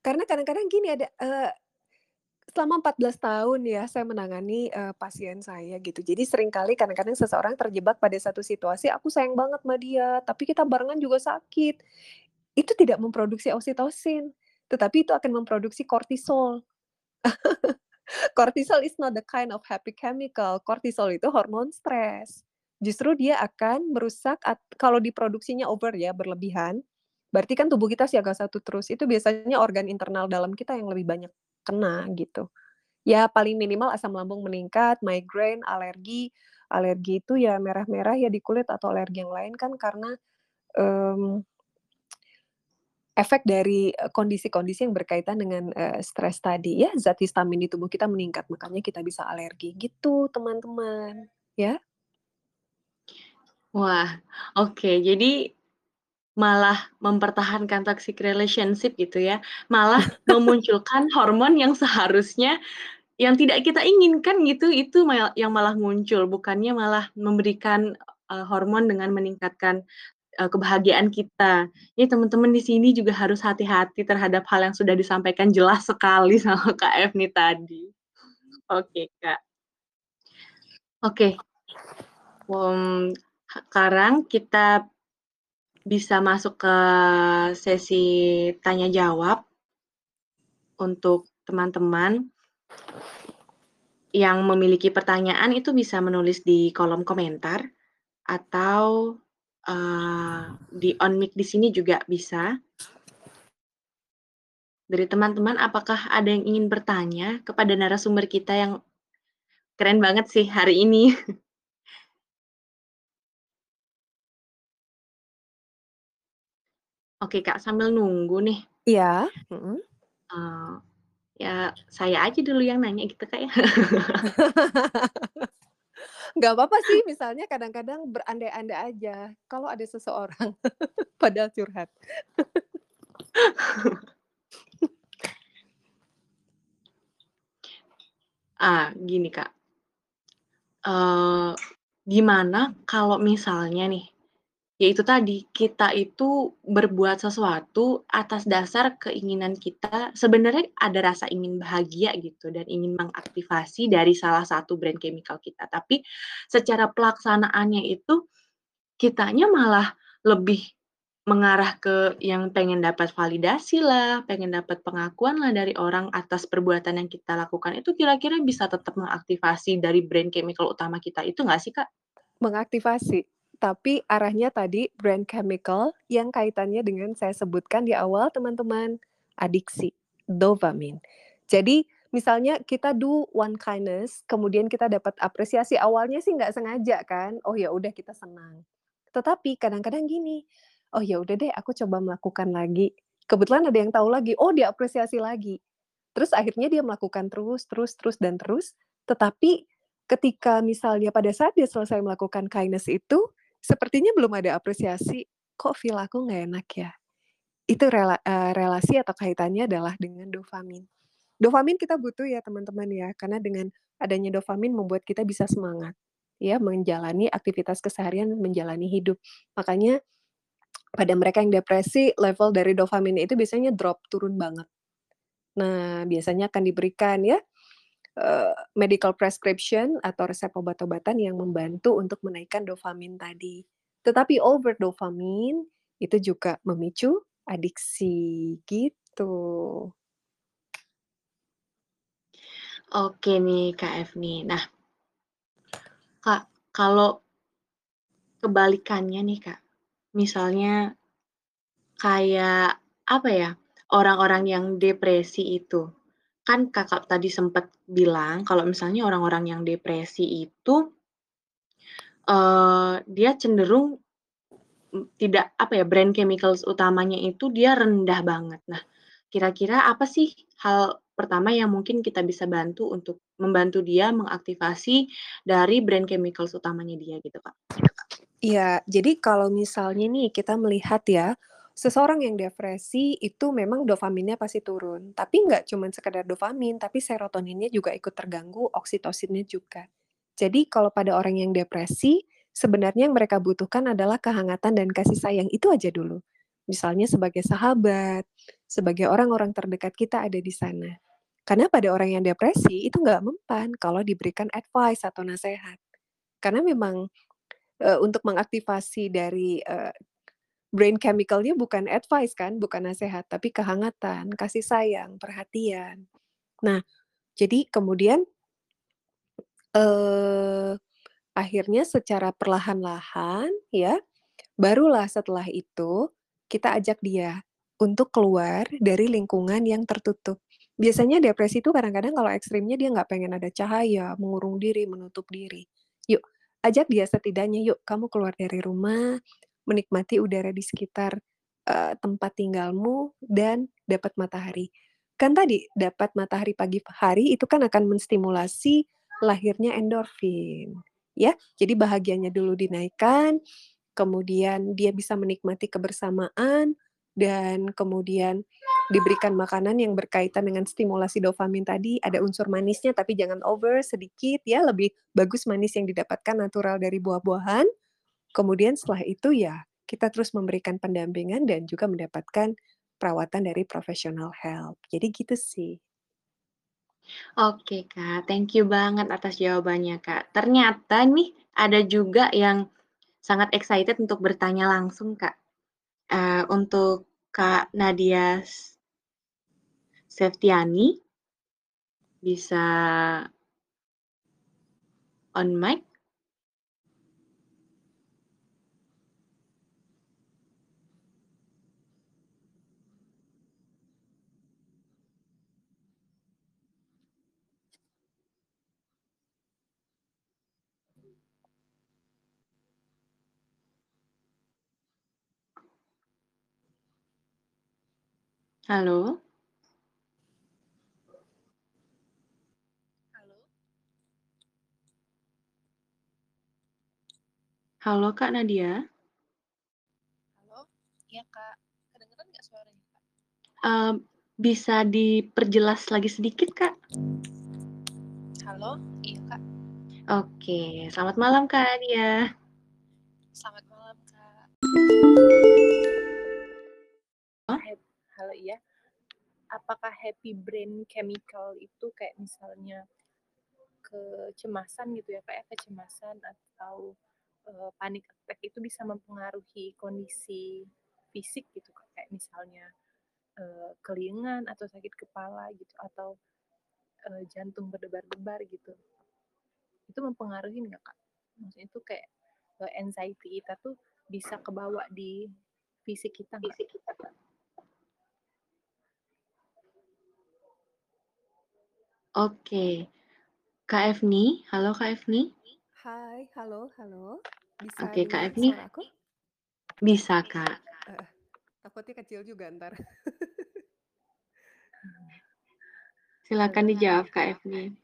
Karena kadang-kadang gini ada, eee, selama 14 tahun ya saya menangani, eee, pasien saya gitu. Jadi sering kali kadang-kadang seseorang terjebak pada satu situasi, "Aku sayang banget sama dia, tapi kita barengan juga sakit." Itu tidak memproduksi oksitosin, tetapi itu akan memproduksi kortisol. [laughs] Kortisol is not the kind of happy chemical, kortisol itu hormon stres. Justru dia akan merusak kalau diproduksinya over ya, berlebihan, berarti kan tubuh kita siaga 1 terus, itu biasanya organ internal dalam kita yang lebih banyak kena gitu. Ya paling minimal asam lambung meningkat, migrain, alergi. Alergi itu ya merah-merah ya di kulit atau alergi yang lain kan karena, mmm efek dari, eee, kondisi-kondisi yang berkaitan dengan, eee, stres tadi. Ya zat histamin di tubuh kita meningkat, makanya kita bisa alergi, gitu teman-teman, ya. Wah, oke. Jadi, malah mempertahankan toxic relationship gitu ya, malah [laughs] memunculkan hormon yang seharusnya yang tidak kita inginkan gitu, itu yang malah muncul, bukannya malah memberikan, eee, hormon dengan meningkatkan, eee, kebahagiaan kita. Jadi teman-teman di sini juga harus hati-hati terhadap hal yang sudah disampaikan jelas sekali [laughs] sama Kak Efni tadi. Oke, Kak. Oke. Mmm, sekarang kita bisa masuk ke sesi tanya jawab. Untuk teman-teman yang memiliki pertanyaan itu bisa menulis di kolom komentar atau, eee, di on mic di sini juga bisa. Dari teman-teman apakah ada yang ingin bertanya kepada narasumber kita yang keren banget sih hari ini? [laughs] Oke, Kak, sambil nunggu nih Iya, eee, ya saya aja dulu yang nanya gitu, Kak, ya. [laughs] Nggak apa-apa sih, misalnya kadang-kadang berandai-andai aja, kalau ada seseorang [laughs] padahal curhat. Ah, gini, Kak. Eee, gimana kalau misalnya nih, ya itu tadi, kita itu berbuat sesuatu atas dasar keinginan kita. Sebenarnya ada rasa ingin bahagia gitu dan ingin mengaktifasi dari salah satu brain chemical kita, tapi secara pelaksanaannya itu kitanya malah lebih mengarah ke yang pengen dapat validasilah, pengen dapat pengakuanlah dari orang atas perbuatan yang kita lakukan, itu kira-kira bisa tetap mengaktifasi dari brain chemical utama kita. Itu nggak sih, Kak? Mengaktifasi, tapi arahnya tadi brain chemical yang kaitannya dengan saya sebutkan di awal teman-teman, adiksi, dopamin. Jadi misalnya kita do one kindness, kemudian kita dapat apresiasi, awalnya sih nggak sengaja kan, oh ya udah kita senang. Tetapi kadang-kadang gini, "Oh ya udah deh aku coba melakukan lagi." Kebetulan ada yang tahu lagi, oh diapresiasi lagi. Terus akhirnya dia melakukan terus terus terus dan terus, tetapi ketika misalnya pada saat dia selesai melakukan kindness itu, sepertinya belum ada apresiasi, "Kok feel aku nggak enak ya?" Itu rela eee, relasi atau kaitannya adalah dengan dopamin. Dopamin kita butuh ya teman-teman ya, karena dengan adanya dopamin membuat kita bisa semangat, ya menjalani aktivitas keseharian, menjalani hidup. Makanya pada mereka yang depresi, level dari dopaminnya itu biasanya drop, turun banget. Nah, biasanya akan diberikan ya eee, medical prescription atau resep obat-obatan yang membantu untuk menaikkan dopamin tadi. Tetapi over dopamin itu juga memicu adiksi, gitu. Oke nih, Kak Efni. Nah Kak, kalau kebalikannya nih, Kak, misalnya kayak, apa ya, orang-orang yang depresi itu, kan Kakak tadi sempet bilang kalau misalnya orang-orang yang depresi itu eee, dia cenderung, tidak, apa ya, brain chemicals utamanya itu dia rendah banget. Nah, kira-kira apa sih hal pertama yang mungkin kita bisa bantu untuk membantu dia mengaktifasi dari brain chemicals utamanya dia gitu, Kak? Iya, jadi kalau misalnya nih kita melihat ya, seseorang yang depresi itu memang dopaminnya pasti turun, tapi nggak cuman sekedar dopamin, tapi serotoninnya juga ikut terganggu, oksitosinnya juga. Jadi kalau pada orang yang depresi, sebenarnya yang mereka butuhkan adalah kehangatan dan kasih sayang, itu aja dulu. Misalnya sebagai sahabat, sebagai orang-orang terdekat kita ada di sana. Karena pada orang yang depresi, itu nggak mempan kalau diberikan advice atau nasehat. Karena memang, eee, untuk mengaktifasi dari, eee, brain chemical-nya bukan advice kan, bukan nasehat, tapi kehangatan, kasih sayang, perhatian. Nah, jadi kemudian eee, akhirnya secara perlahan-lahan ya, barulah setelah itu kita ajak dia untuk keluar dari lingkungan yang tertutup. Biasanya depresi itu kadang-kadang kalau ekstrimnya dia nggak pengen ada cahaya, mengurung diri, menutup diri. Yuk, ajak dia setidaknya, "Yuk kamu keluar dari rumah, menikmati udara di sekitar, eee, tempat tinggalmu dan dapat matahari." Kan tadi dapat matahari pagi hari itu kan akan menstimulasi lahirnya endorfin, ya. Jadi bahagianya dulu dinaikkan, kemudian dia bisa menikmati kebersamaan, dan kemudian diberikan makanan yang berkaitan dengan stimulasi dopamin tadi, ada unsur manisnya tapi jangan over, sedikit ya, lebih bagus manis yang didapatkan natural dari buah-buahan. Kemudian setelah itu ya, kita terus memberikan pendampingan dan juga mendapatkan perawatan dari professional help. Jadi gitu sih. Oke, Kak, thank you banget atas jawabannya, Kak. Ternyata nih ada juga yang sangat excited untuk bertanya langsung, Kak. Eee, untuk Kak Nadia Septiani. Bisa on mic. Halo? Halo? Halo, Kak Nadia? Halo? Iya, Kak. Kedengeran nggak suaranya, Kak? Mmm, bisa diperjelas lagi sedikit, Kak? Halo? Iya, Kak. Oke, selamat malam, Kak Nadia. Selamat malam, Kak. Halo, iya. Apakah happy brain chemical itu kayak misalnya kecemasan gitu ya, Kak, ya, kecemasan atau, eee, panic attack itu bisa mempengaruhi kondisi fisik gitu, kayak misalnya, eee, keliengan atau sakit kepala gitu atau, eee, jantung berdebar-debar gitu. Itu mempengaruhi nggak, Kak? Maksudnya itu kayak, anxiety kita tuh bisa kebawa di fisik kita? Fisik kita, Kak. Oke. Kak Efni, halo Kak Efni? Hai, halo halo. Bisa Oke, Kak dengar Efni? suara aku? Bisa, Kak. Heeh. Takutnya kecil juga entar. [laughs] Silakan dijawab, Kak Efni.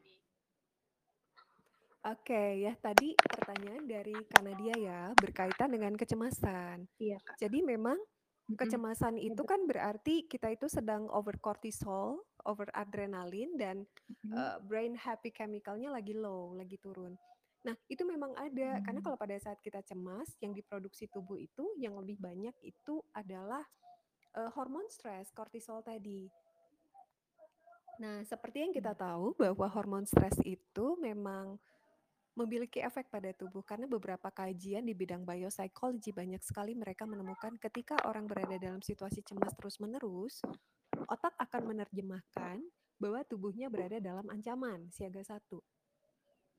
Oke, ya tadi pertanyaan dari Kak Nadia ya, berkaitan dengan kecemasan. Iya, Kak. Jadi memang. Kecemasan Iya, itu kan berarti kita itu sedang over kortisol, over adrenalin dan, Mhm. eee, brain happy chemical-nya lagi low, lagi turun. Nah, itu memang ada, karena Mmm. kalau pada saat kita cemas, yang diproduksi tubuh itu yang lebih banyak itu adalah, eee, hormon stres, kortisol tadi. Nah, seperti yang kita tahu bahwa hormon stres itu memang memiliki efek pada tubuh karena beberapa kajian di bidang biopsychology banyak sekali mereka menemukan ketika orang berada dalam situasi cemas terus-menerus, otak akan menerjemahkan bahwa tubuhnya berada dalam ancaman siaga satu.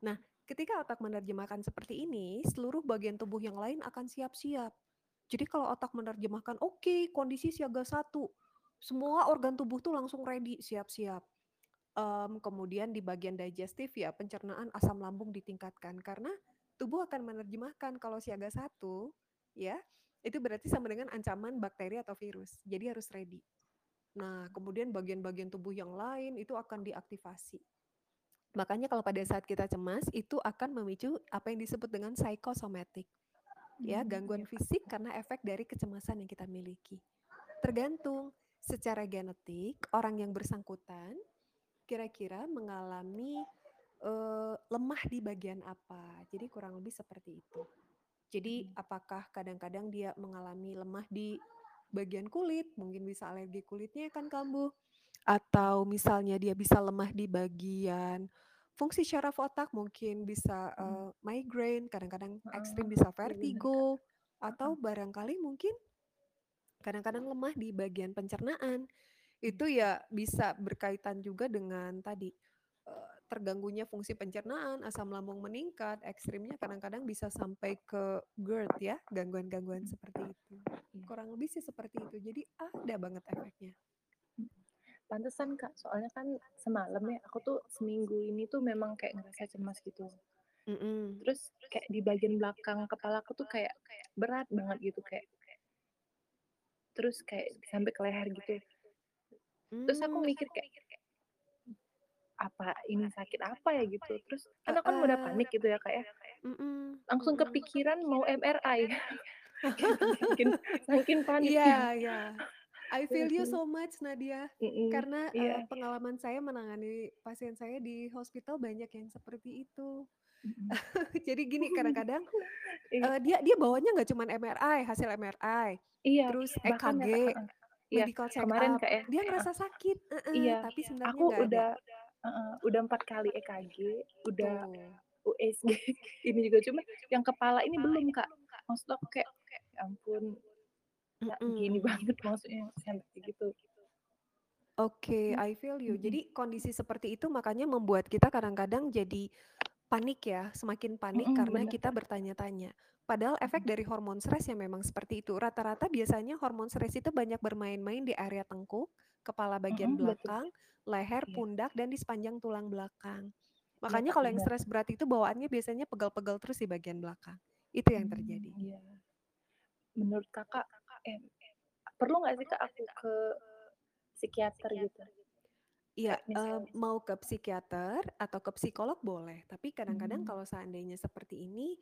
Nah, ketika otak menerjemahkan seperti ini, seluruh bagian tubuh yang lain akan siap-siap. Jadi kalau otak menerjemahkan, oke, okay, kondisi siaga satu, semua organ tubuh tuh langsung ready, siap-siap. Um, kemudian di bagian digestif ya pencernaan asam lambung ditingkatkan karena tubuh akan menerjemahkan kalau siaga satu ya itu berarti sama dengan ancaman bakteri atau virus. Jadi harus ready. Nah, kemudian bagian-bagian tubuh yang lain itu akan diaktifasi. Makanya kalau pada saat kita cemas itu akan memicu apa yang disebut dengan psikosomatik. Ya, hmm, gangguan iya, fisik karena efek dari kecemasan yang kita miliki. Tergantung secara genetik orang yang bersangkutan kira-kira mengalami uh, lemah di bagian apa. Jadi kurang lebih seperti itu. Jadi hmm. apakah kadang-kadang dia mengalami lemah di bagian kulit, mungkin bisa alergi kulitnya akan kambuh, atau misalnya dia bisa lemah di bagian fungsi syaraf otak, mungkin bisa uh, migraine, kadang-kadang ekstrim bisa iya, vertigo, atau barangkali mungkin kadang-kadang lemah di bagian pencernaan itu ya bisa berkaitan juga dengan tadi terganggunya fungsi pencernaan, asam lambung meningkat, ekstrimnya kadang-kadang bisa sampai ke GERD ya, gangguan-gangguan seperti itu. Iya. Kurang lebih sih seperti itu. Jadi ada banget efeknya. Pantesan Kak, soalnya kan semalam ya aku tuh seminggu ini tuh memang kayak ngerasa cemas gitu. Mm -mm. Terus kayak di bagian belakang kepala aku tuh kayak berat banget gitu kayak terus kayak sampai ke leher gitu terus aku hmm. mikir kayak apa ini sakit apa ya gitu? terus karena kan udah panik gitu ya kayak ya. langsung kepikiran mau MRI [laughs] saking saking panik. Iya iya. I feel you so much Nadia. Karena yeah. uh, pengalaman saya menangani pasien saya di hospital banyak yang seperti itu. [laughs] Jadi gini [laughs] kadang-kadang uh, dia dia bawanya nggak cuma MRI hasil MRI iya, terus EKG Iya, medical check kemarin up. kayak dia ngerasa sakit, uh -uh, iya, tapi sebenarnya aku udah uh -uh, udah empat kali EKG, udah. USG [laughs] ini juga cuma yang kepala ini belum kak. Maksud aku kayak ya ampun, mm -mm. gini banget [laughs] maksudnya sampai gitu. Oke, okay, I feel you. Jadi kondisi seperti itu makanya membuat kita kadang-kadang jadi panik ya, semakin panik mm -hmm, karena bener. kita bertanya-tanya. Padahal efek dari hormon stres yang memang seperti itu. Rata-rata biasanya hormon stres itu banyak bermain-main di area tengkuk, kepala bagian mm -hmm, belakang, betul. leher, iya. pundak, dan di sepanjang tulang belakang. Iya, Makanya kalau yang stres berat itu bawaannya biasanya pegal-pegal terus di bagian belakang. Itu yang terjadi. Hmm, iya. Menurut kakak, eh, perlu nggak sih kak aku ke psikiater gitu? Iya, uh, mau ke psikiater atau ke psikolog boleh, tapi kadang-kadang hmm. kalau seandainya seperti ini,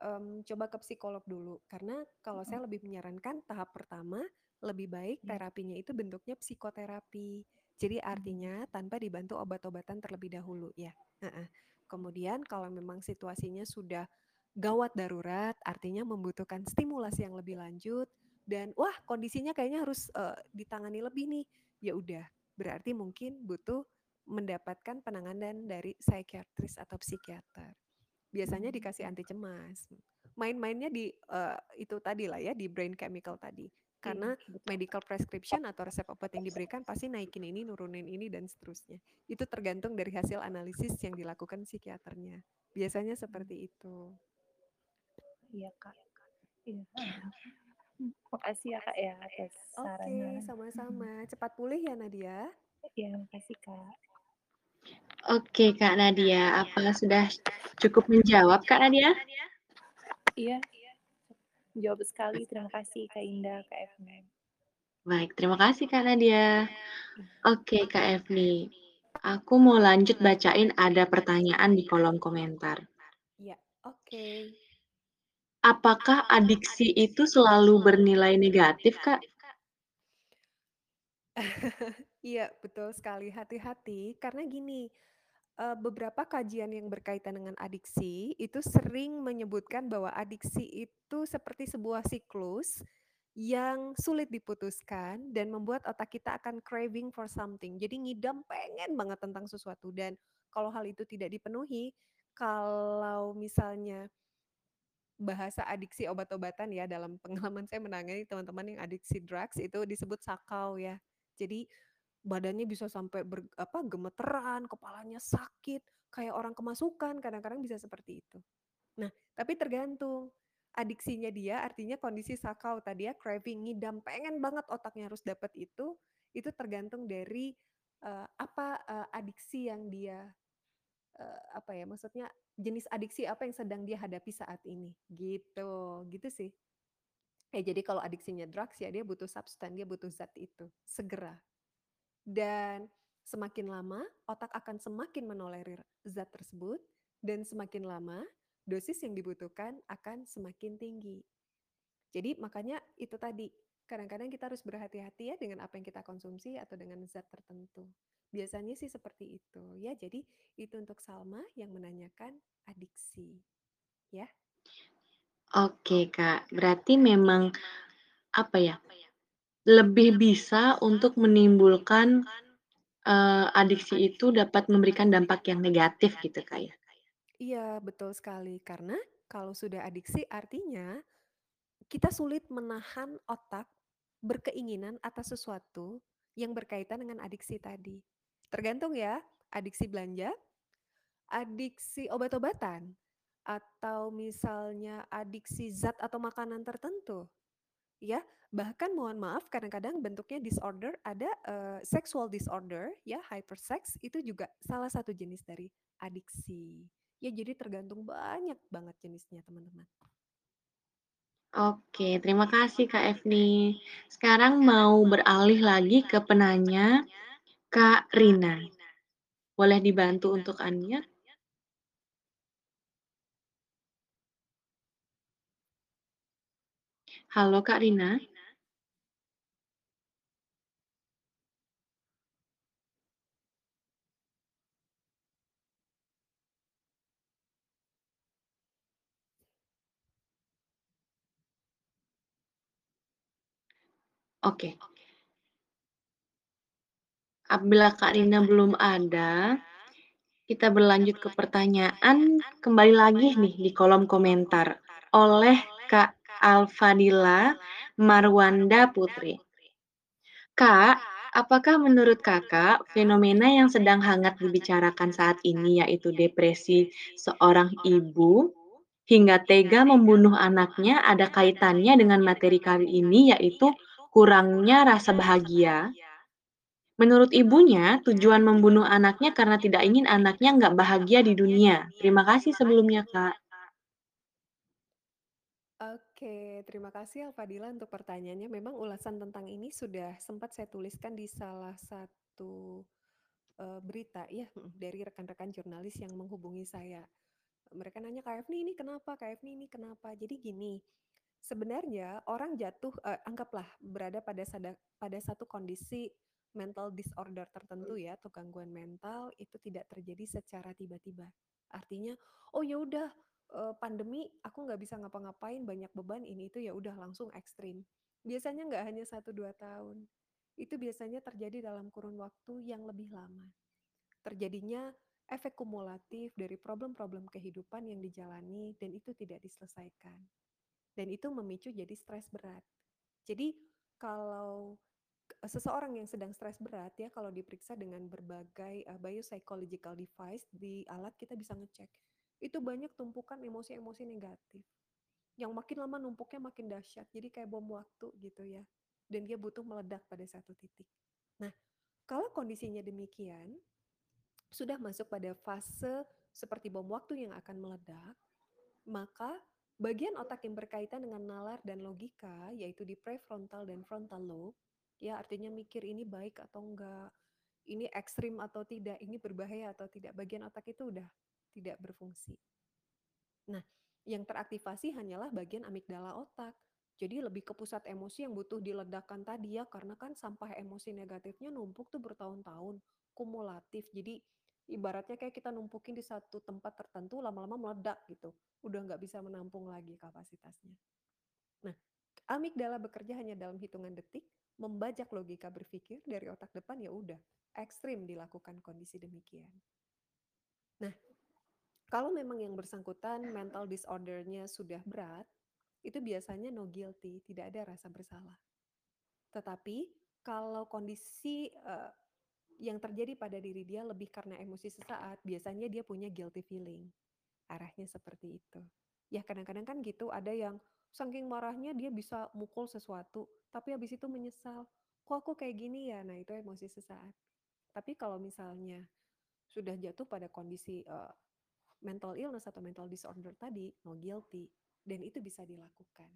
um, coba ke psikolog dulu. Karena kalau saya lebih menyarankan tahap pertama, lebih baik iya. terapinya itu bentuknya psikoterapi. Jadi artinya tanpa dibantu obat-obatan terlebih dahulu ya. uh-uh. Kemudian kalau memang situasinya sudah gawat darurat, artinya membutuhkan stimulasi yang lebih lanjut dan wah kondisinya kayaknya harus uh, ditangani lebih nih. Ya udah, berarti mungkin butuh mendapatkan penanganan dari psikiatris atau psikiater. Biasanya hmm, dikasih anti cemas. Main-mainnya di uh, itu tadi lah ya, di brain chemical tadi. Karena iya, medical prescription atau resep obat yang diberikan pasti naikin ini, nurunin ini dan seterusnya. Itu tergantung dari hasil analisis yang dilakukan psikiaternya. Biasanya seperti itu. Iya, Kak. Iya. Makasih ya Kak ya atas sarannya. Oke, sama-sama. Cepat pulih ya Nadia. Iya, makasih Kak. Oke Kak Nadia, apa sudah cukup menjawab Kak Nadia? Iya, jawab sekali. Terima kasih Kak Indah, Kak Evni. Baik, terima kasih Kak Nadia. Oke Kak Evni, aku mau lanjut bacain ada pertanyaan di kolom komentar. Iya, oke. Apakah adiksi itu selalu bernilai negatif, Kak? [laughs] Iya, betul sekali. Hati-hati karena gini, uh, beberapa kajian yang berkaitan dengan adiksi itu sering menyebutkan bahwa adiksi itu seperti sebuah siklus yang sulit diputuskan dan membuat otak kita akan craving for something. Jadi ngidam pengen banget tentang sesuatu dan kalau hal itu tidak dipenuhi, kalau misalnya bahasa adiksi obat-obatan ya dalam [laughs] pengalaman saya menangani teman-teman yang adiksi drugs itu disebut sakau ya. Jadi badannya bisa sampai ber, apa gemeteran, kepalanya sakit, kayak orang kemasukan, kadang-kadang bisa seperti itu. Nah, tapi tergantung. Adiksinya dia artinya kondisi sakau tadi ya craving ngidam pengen banget otaknya harus dapat itu itu tergantung dari uh, apa uh, adiksi yang dia uh, apa ya maksudnya jenis adiksi apa yang sedang dia hadapi saat ini. Gitu gitu sih eh jadi kalau adiksinya drugs ya dia butuh substan dia butuh zat itu segera dan semakin lama otak akan semakin menolerir zat tersebut dan semakin lama dosis yang dibutuhkan akan semakin tinggi. Jadi makanya itu tadi kadang-kadang kita harus berhati-hati ya dengan apa yang kita konsumsi atau dengan zat tertentu. Biasanya sih seperti itu ya. Jadi itu untuk Salma yang menanyakan adiksi. Ya. Oke, Kak. Berarti memang apa ya? Lebih bisa untuk menimbulkan uh, adiksi itu dapat memberikan dampak yang negatif gitu, Kak ya. Iya, betul sekali. Karena kalau sudah adiksi artinya kita sulit menahan otak berkeinginan atas sesuatu yang berkaitan dengan adiksi tadi. Tergantung ya, adiksi belanja, adiksi obat-obatan, atau misalnya adiksi zat atau makanan tertentu. Ya, bahkan mohon maaf kadang-kadang bentuknya disorder ada uh, sexual disorder ya, hypersex itu juga salah satu jenis dari adiksi. Ya jadi tergantung banyak banget jenisnya teman-teman. Oke, terima kasih Kak Evni. Sekarang mau beralih lagi ke penanya Kak Rina. Boleh dibantu untuk unmute? Halo Kak Rina. Oke. Apabila Kak Rina belum ada, kita berlanjut ke pertanyaan kembali lagi nih di kolom komentar oleh Kak Alfadila Marwanda Putri. Kak, apakah menurut Kakak fenomena yang sedang hangat dibicarakan saat ini yaitu depresi seorang ibu hingga tega membunuh anaknya ada kaitannya dengan materi kali ini yaitu kurangnya rasa bahagia. Menurut ibunya, tujuan membunuh anaknya karena tidak ingin anaknya nggak bahagia di dunia. Terima kasih sebelumnya, Kak. Oke, terima kasih Alfadila untuk pertanyaannya. Memang ulasan tentang ini sudah sempat saya tuliskan di salah satu uh, berita ya dari rekan-rekan jurnalis yang menghubungi saya. Mereka nanya KF ini kenapa, KF ini kenapa. Jadi gini, sebenarnya orang jatuh uh, anggaplah berada pada sada, pada satu kondisi mental disorder tertentu ya atau gangguan mental itu tidak terjadi secara tiba-tiba. Artinya, oh ya udah uh, pandemi aku nggak bisa ngapa-ngapain banyak beban ini itu ya udah langsung ekstrim. Biasanya nggak hanya satu dua tahun. Itu biasanya terjadi dalam kurun waktu yang lebih lama. Terjadinya efek kumulatif dari problem-problem kehidupan yang dijalani dan itu tidak diselesaikan dan itu memicu jadi stres berat. Jadi kalau seseorang yang sedang stres berat ya kalau diperiksa dengan berbagai uh, biopsychological device di alat kita bisa ngecek itu banyak tumpukan emosi-emosi negatif. Yang makin lama numpuknya makin dahsyat. Jadi kayak bom waktu gitu ya. Dan dia butuh meledak pada satu titik. Nah kalau kondisinya demikian sudah masuk pada fase seperti bom waktu yang akan meledak maka Bagian otak yang berkaitan dengan nalar dan logika, yaitu di prefrontal dan frontal lobe, ya artinya mikir ini baik atau enggak, ini ekstrim atau tidak, ini berbahaya atau tidak, bagian otak itu udah tidak berfungsi. Nah, yang teraktivasi hanyalah bagian amigdala otak. Jadi lebih ke pusat emosi yang butuh diledakkan tadi ya, karena kan sampah emosi negatifnya numpuk tuh bertahun-tahun, kumulatif. Jadi ibaratnya kayak kita numpukin di satu tempat tertentu lama-lama meledak gitu udah nggak bisa menampung lagi kapasitasnya nah Amigdala bekerja hanya dalam hitungan detik, membajak logika berpikir dari otak depan ya udah, ekstrim dilakukan kondisi demikian. Nah, kalau memang yang bersangkutan mental disordernya sudah berat, itu biasanya no guilty, tidak ada rasa bersalah. Tetapi kalau kondisi uh, yang terjadi pada diri dia lebih karena emosi sesaat, biasanya dia punya guilty feeling. Arahnya seperti itu. Ya kadang-kadang kan gitu, ada yang saking marahnya dia bisa mukul sesuatu, tapi habis itu menyesal. Kok aku kayak gini ya? Nah, itu emosi sesaat. Tapi kalau misalnya sudah jatuh pada kondisi uh, mental illness atau mental disorder tadi, no guilty, dan itu bisa dilakukan.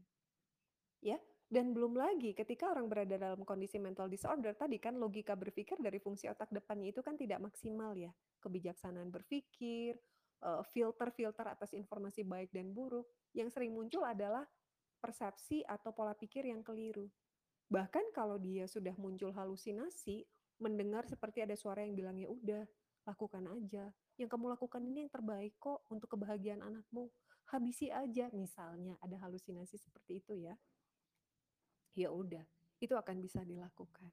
Ya, dan belum lagi ketika orang berada dalam kondisi mental disorder tadi kan logika berpikir dari fungsi otak depannya itu kan tidak maksimal ya. Kebijaksanaan berpikir, eh, filter-filter atas informasi baik dan buruk, yang sering muncul adalah persepsi atau pola pikir yang keliru. Bahkan kalau dia sudah muncul halusinasi, mendengar seperti ada suara yang bilang ya udah, lakukan aja. Yang kamu lakukan ini yang terbaik kok untuk kebahagiaan anakmu. Habisi aja misalnya ada halusinasi seperti itu ya. Ya udah, itu akan bisa dilakukan.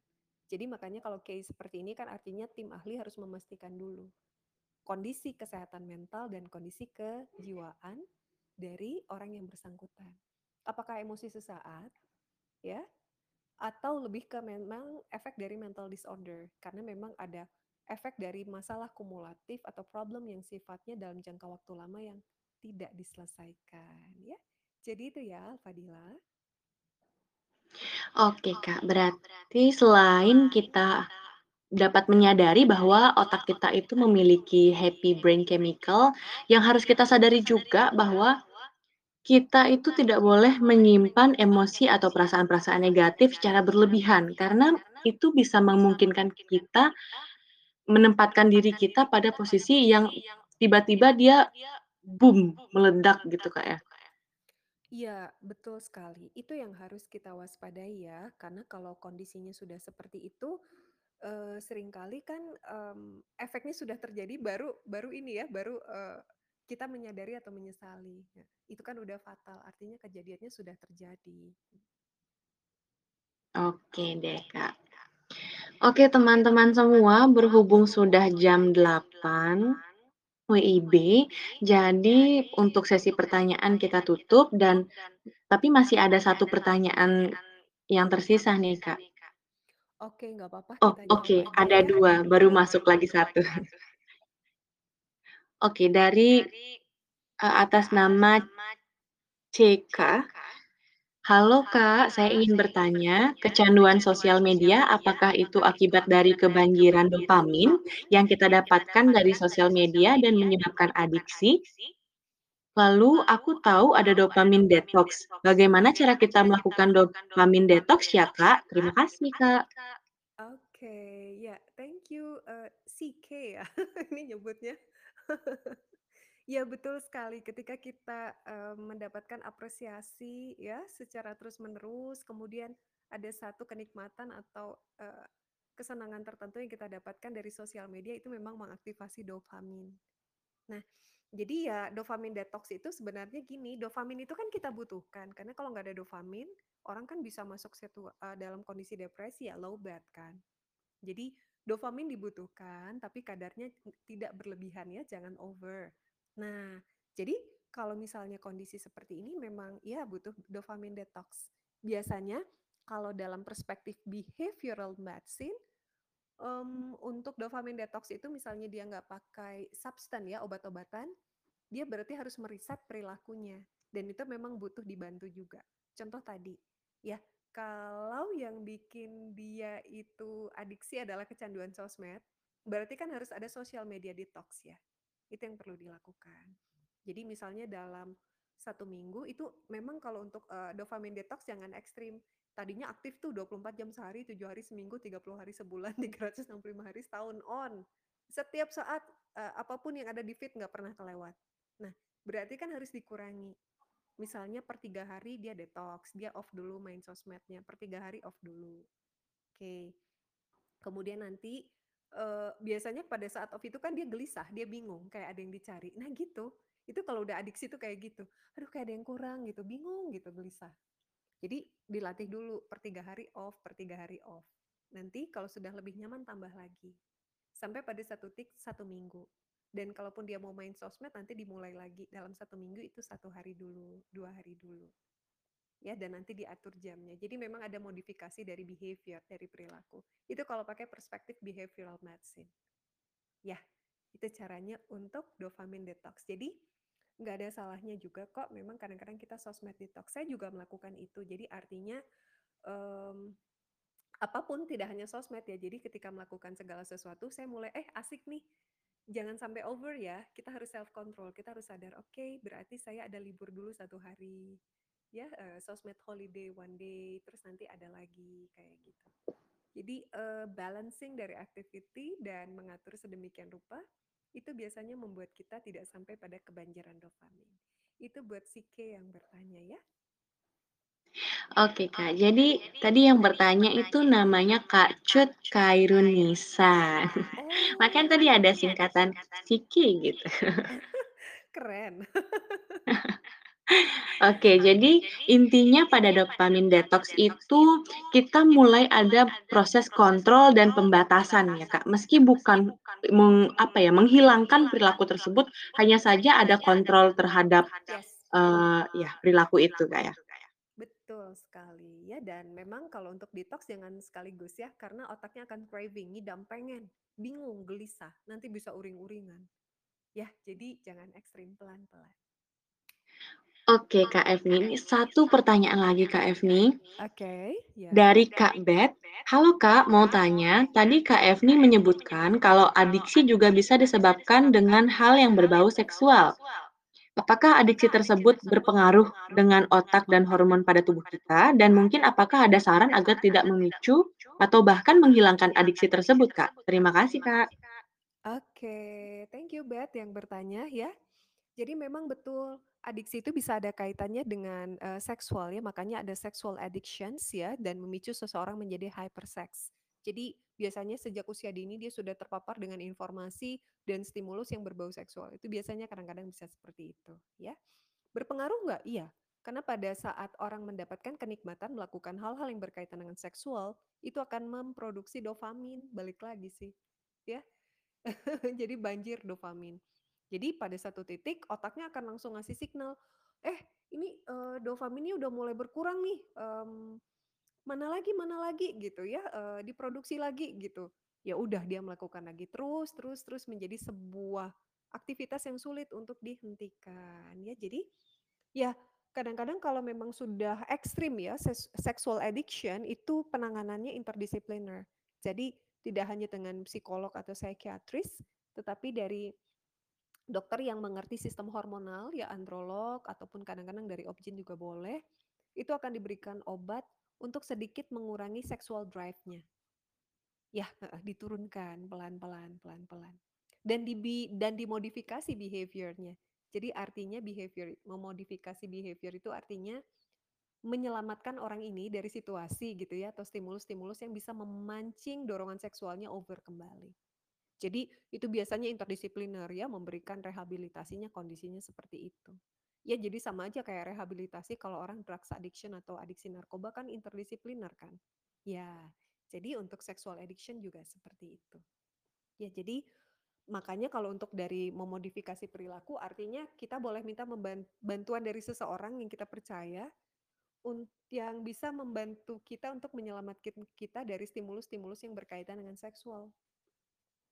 Jadi makanya kalau case seperti ini kan artinya tim ahli harus memastikan dulu kondisi kesehatan mental dan kondisi kejiwaan dari orang yang bersangkutan. Apakah emosi sesaat, ya, atau lebih ke memang efek dari mental disorder karena memang ada efek dari masalah kumulatif atau problem yang sifatnya dalam jangka waktu lama yang tidak diselesaikan ya. Jadi itu ya Fadila. Oke Kak, berarti selain kita dapat menyadari bahwa otak kita itu memiliki happy brain chemical, yang harus kita sadari juga bahwa kita itu tidak boleh menyimpan emosi atau perasaan-perasaan negatif secara berlebihan, karena itu bisa memungkinkan kita menempatkan diri kita pada posisi yang tiba-tiba dia boom, meledak gitu Kak ya. Iya, betul sekali. Itu yang harus kita waspadai ya, karena kalau kondisinya sudah seperti itu, uh, sering kali kan um, efeknya sudah terjadi baru baru ini ya, baru uh, kita menyadari atau menyesali. Ya, itu kan udah fatal, artinya kejadiannya sudah terjadi. Oke deh Kak. Oke teman-teman semua, berhubung sudah jam 8 WIB, jadi untuk sesi pertanyaan kita tutup dan tapi masih ada satu pertanyaan yang tersisa nih Kak. Oke, nggak apa-apa. Oh, oke, ada ya. dua, baru masuk lagi satu. Oke, dari uh, atas nama CK. Halo Kak, saya ingin bertanya, kecanduan sosial media apakah itu akibat dari kebanjiran dopamin yang kita dapatkan dari sosial media dan menyebabkan adiksi? Lalu aku tahu ada dopamin detox. Bagaimana cara kita melakukan dopamin detox ya Kak? Terima kasih Kak. Oke, ya, thank you uh, eh, CK ya, [laughs] ini nyebutnya. [laughs] Ya betul sekali ketika kita, uh, mendapatkan apresiasi ya secara terus-menerus, kemudian ada satu kenikmatan atau, uh, kesenangan tertentu yang kita dapatkan dari sosial media itu memang mengaktifasi dopamin. Nah, jadi ya dopamin detox itu sebenarnya gini, dopamin itu kan kita butuhkan karena kalau nggak ada dopamin, orang kan bisa masuk situ uh, dalam kondisi depresi ya, low bad kan. Jadi dopamin dibutuhkan tapi kadarnya tidak berlebihan ya, jangan over. Nah, jadi kalau misalnya kondisi seperti ini memang ya butuh dopamin detox. Biasanya kalau dalam perspektif behavioral medicine, um, untuk dopamin detox itu misalnya dia nggak pakai substan ya obat-obatan, dia berarti harus meriset perilakunya dan itu memang butuh dibantu juga. Contoh tadi, ya kalau yang bikin dia itu adiksi adalah kecanduan sosmed, berarti kan harus ada social media detox ya. Itu yang perlu dilakukan. Jadi misalnya dalam satu minggu itu memang kalau untuk uh, dopamin detox jangan ekstrim. Tadinya aktif tuh 24 jam sehari, 7 hari seminggu, 30 hari sebulan, [laughs] 365 hari setahun on. Setiap saat uh, apa pun yang ada di feed nggak pernah kelewat. Nah, berarti kan harus dikurangi. Misalnya per tiga hari dia detox, dia off dulu main sosmednya, per tiga hari off dulu. Oke. Okay. Kemudian nanti uh, biasanya pada saat off itu kan dia gelisah, dia bingung, kayak ada yang dicari. Nah gitu, itu kalau udah adiksi tuh kayak gitu. Aduh kayak ada yang kurang gitu, bingung gitu, gelisah. Jadi dilatih dulu per 3 hari off per 3 hari off. Nanti kalau sudah lebih nyaman tambah lagi. Sampai pada satu tik 1 minggu. Dan kalaupun dia mau main sosmed nanti dimulai lagi dalam 1 minggu itu 1 hari dulu, 2 hari dulu. Ya, dan nanti diatur jamnya. Jadi memang ada modifikasi dari behavior, dari perilaku. Itu kalau pakai perspektif behavioral medicine. Ya, itu caranya untuk dopamine detox. Jadi nggak ada salahnya juga kok memang kadang-kadang kita sosmed detox. Saya juga melakukan itu. Jadi artinya um, apa pun tidak hanya sosmed ya. Jadi ketika melakukan segala sesuatu saya mulai eh asik nih. Jangan sampai over ya. Kita harus self control. Kita harus sadar oke okay, berarti saya ada libur dulu satu hari. Ya uh, sosmed holiday one day terus nanti ada lagi kayak gitu. Jadi uh, balancing dari activity dan mengatur sedemikian rupa itu biasanya membuat kita tidak sampai pada kebanjiran dopamin. Itu buat si K yang bertanya ya. Oke Kak, jadi tadi yang bertanya itu namanya Kak Cut Kairunisa. Oh. Makanya tadi ada singkatan Siki gitu. [laughs] Keren. [laughs] Oke, jadi intinya pada dopamine detox itu kita mulai ada proses kontrol dan pembatasan ya Kak. Meski bukan meng, apa ya menghilangkan perilaku tersebut, hanya saja ada kontrol terhadap uh, ya perilaku itu Kak ya. Betul sekali ya dan memang kalau untuk detox jangan sekaligus ya karena otaknya akan craving, ngidam pengen, bingung, gelisah, nanti bisa uring-uringan. Ya, jadi jangan ekstrim pelan-pelan. Oke Kak Evni, ini satu pertanyaan lagi Kak Evni. Oke, ya. Dari Kak Bet. Halo Kak, mau tanya, tadi Kak Evni menyebutkan kalau adiksi juga bisa disebabkan dengan hal yang berbau seksual. Apakah adiksi tersebut berpengaruh dengan otak dan hormon pada tubuh kita? Dan mungkin apakah ada saran agar tidak memicu atau bahkan menghilangkan adiksi tersebut, Kak? Terima kasih, Kak. Oke, thank you Bet yang bertanya ya. Jadi memang betul adiksi itu bisa ada kaitannya dengan uh, seksual ya, makanya ada sexual addictions ya dan memicu seseorang menjadi hypersex. Jadi biasanya sejak usia dini dia sudah terpapar dengan informasi dan stimulus yang berbau seksual. Itu biasanya kadang-kadang bisa seperti itu ya. Berpengaruh nggak? Iya. Karena pada saat orang mendapatkan kenikmatan melakukan hal-hal yang berkaitan dengan seksual, itu akan memproduksi dopamin, balik lagi sih. Ya. [laughs] Jadi banjir dopamin. Jadi pada satu titik otaknya akan langsung ngasih signal, eh ini uh, dopaminnya udah mulai berkurang nih, um, mana lagi mana lagi gitu ya, uh, diproduksi lagi gitu. Ya udah dia melakukan lagi terus terus terus menjadi sebuah aktivitas yang sulit untuk dihentikan ya. Jadi ya kadang-kadang kalau memang sudah ekstrim ya sexual addiction itu penanganannya interdisipliner. Jadi tidak hanya dengan psikolog atau psikiatris, tetapi dari dokter yang mengerti sistem hormonal, ya androlog ataupun kadang-kadang dari objin juga boleh, itu akan diberikan obat untuk sedikit mengurangi seksual drive-nya. Ya, diturunkan pelan-pelan, pelan-pelan. Dan di dan dimodifikasi behavior-nya. Jadi artinya behavior memodifikasi behavior itu artinya menyelamatkan orang ini dari situasi gitu ya atau stimulus-stimulus yang bisa memancing dorongan seksualnya over kembali. Jadi itu biasanya interdisipliner ya, memberikan rehabilitasinya kondisinya seperti itu. Ya jadi sama aja kayak rehabilitasi kalau orang drugs addiction atau adiksi narkoba kan interdisipliner kan. Ya, jadi untuk sexual addiction juga seperti itu. Ya jadi makanya kalau untuk dari memodifikasi perilaku artinya kita boleh minta bantuan dari seseorang yang kita percaya yang bisa membantu kita untuk menyelamatkan kita dari stimulus-stimulus yang berkaitan dengan seksual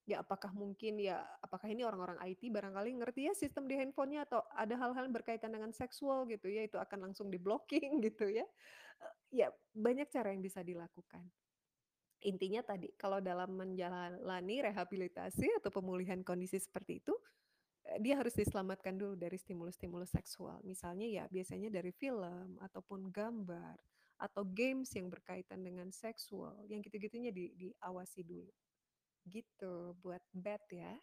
ya apakah mungkin ya apakah ini orang-orang IT barangkali ngerti ya sistem di handphonenya atau ada hal-hal yang berkaitan dengan seksual gitu ya itu akan langsung di blocking [laughs] gitu ya. Ya banyak cara yang bisa dilakukan. Intinya tadi kalau dalam menjalani rehabilitasi atau pemulihan kondisi seperti itu eh, dia harus diselamatkan dulu dari stimulus-stimulus seksual. Misalnya ya biasanya dari film ataupun gambar atau games yang berkaitan dengan seksual yang gitu-gitunya di, diawasi dulu Gitu, buat bed ya.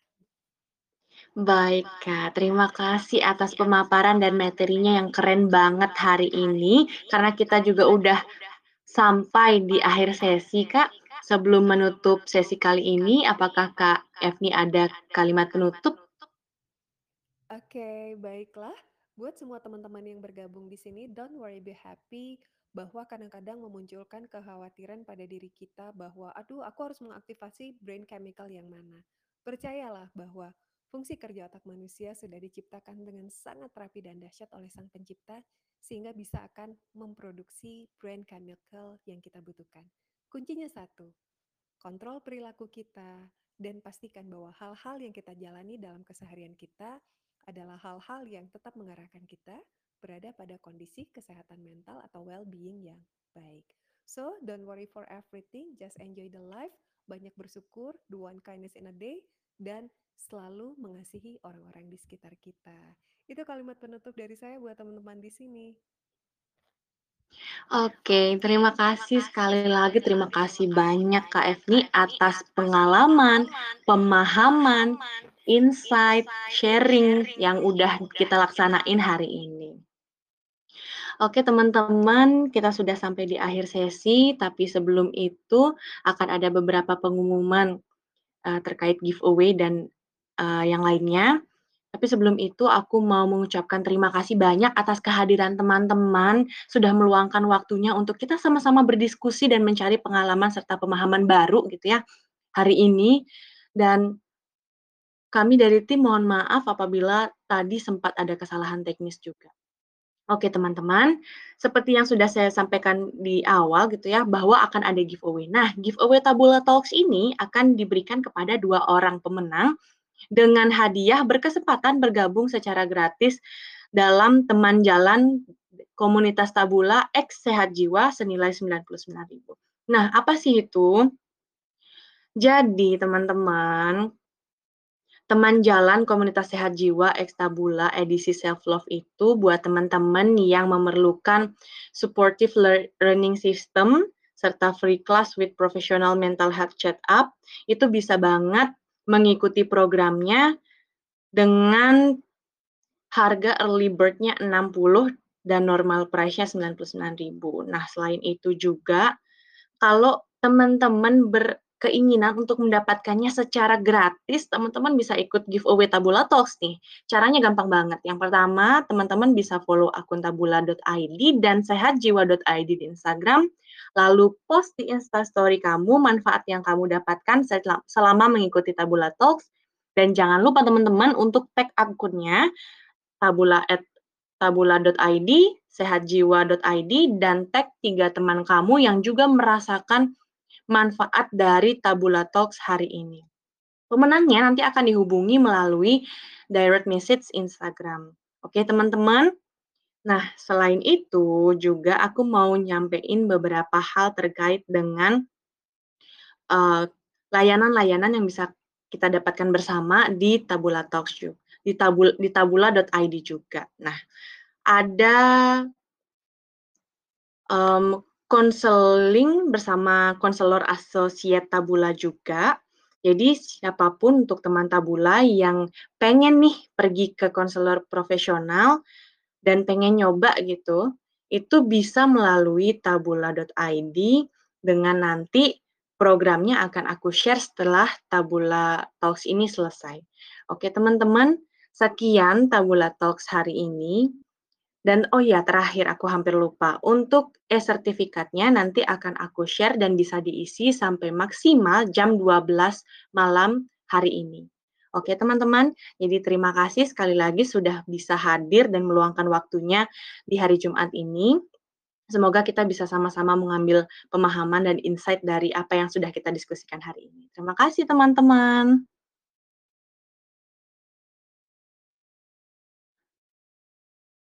Baik Kak, terima kasih atas pemaparan dan materinya yang keren banget hari ini, karena kita juga udah sampai di akhir sesi Kak. Sebelum menutup sesi kali ini, apakah Kak Evni ada kalimat penutup? Oke, baiklah. Buat semua teman-teman yang bergabung di sini, don't worry, be happy bahwa kadang-kadang memunculkan kekhawatiran pada diri kita bahwa, aduh aku harus mengaktifasi brain chemical yang mana. Percayalah bahwa fungsi kerja otak manusia sudah diciptakan dengan sangat rapi dan dahsyat oleh sang pencipta, sehingga bisa akan memproduksi brain chemical yang kita butuhkan. Kuncinya satu, kontrol perilaku kita, dan pastikan bahwa hal-hal yang kita jalani dalam keseharian kita adalah hal-hal yang tetap mengarahkan kita berada pada kondisi kesehatan mental atau well-being yang baik. So, don't worry for everything, just enjoy the life, banyak bersyukur, do one kindness in a day, dan selalu mengasihi orang-orang di sekitar kita. Itu kalimat penutup dari saya buat teman-teman di sini. Oke, terima kasih sekali lagi, terima kasih banyak Kak Efni atas pengalaman, pemahaman, insight, sharing yang udah kita laksanain hari ini. Oke teman-teman, kita sudah sampai di akhir sesi, tapi sebelum itu akan ada beberapa pengumuman uh, terkait giveaway dan uh, yang lainnya. Tapi sebelum itu aku mau mengucapkan terima kasih banyak atas kehadiran teman-teman sudah meluangkan waktunya untuk kita sama-sama berdiskusi dan mencari pengalaman serta pemahaman baru gitu ya hari ini dan kami dari tim mohon maaf apabila tadi sempat ada kesalahan teknis juga. Oke teman-teman, seperti yang sudah saya sampaikan di awal gitu ya, bahwa akan ada giveaway. Nah, giveaway Tabula Talks ini akan diberikan kepada dua orang pemenang dengan hadiah berkesempatan bergabung secara gratis dalam teman jalan komunitas Tabula X Sehat Jiwa senilai 99.000. Nah, apa sih itu? Jadi, teman-teman, teman jalan komunitas sehat jiwa X Tabula edisi self love itu buat teman-teman yang memerlukan supportive learning system serta free class with professional mental health chat up itu bisa banget mengikuti programnya dengan harga early bird-nya 60 dan normal price-nya 99.000. Nah, selain itu juga kalau teman-teman berkeinginan untuk mendapatkannya secara gratis, teman-teman bisa ikut giveaway Tabula Talks nih. Caranya gampang banget. Yang pertama, teman-teman bisa follow akun tabula.id dan sehatjiwa.id di Instagram lalu post di instastory kamu manfaat yang kamu dapatkan selama mengikuti Tabula Talks, dan jangan lupa teman-teman untuk tag akunnya tabula at tabula.id, sehatjiwa.id, dan tag tiga teman kamu yang juga merasakan manfaat dari Tabula Talks hari ini. Pemenangnya nanti akan dihubungi melalui direct message Instagram. Oke teman-teman, Nah, selain itu juga aku mau nyampein beberapa hal terkait dengan layanan layanan-layanan yang bisa kita dapatkan bersama di Tabula Talks juga, di tabul di tabula.id juga. Nah, ada konseling bersama konselor asosiat Tabula juga. Jadi siapa pun untuk teman Tabula yang pengen nih pergi ke konselor profesional, dan pengen nyoba gitu, itu bisa melalui tabula.id dengan nanti programnya akan aku share setelah Tabula Talks ini selesai. Oke teman-teman, sekian Tabula Talks hari ini. Dan oh ya, terakhir aku hampir lupa. Untuk e-sertifikatnya nanti akan aku share dan bisa diisi sampai maksimal jam 12 malam hari ini. Oke teman-teman, jadi terima kasih sekali lagi sudah bisa hadir dan meluangkan waktunya di hari Jumat ini. Semoga kita bisa sama-sama mengambil pemahaman dan insight dari apa yang sudah kita diskusikan hari ini. Terima kasih teman-teman.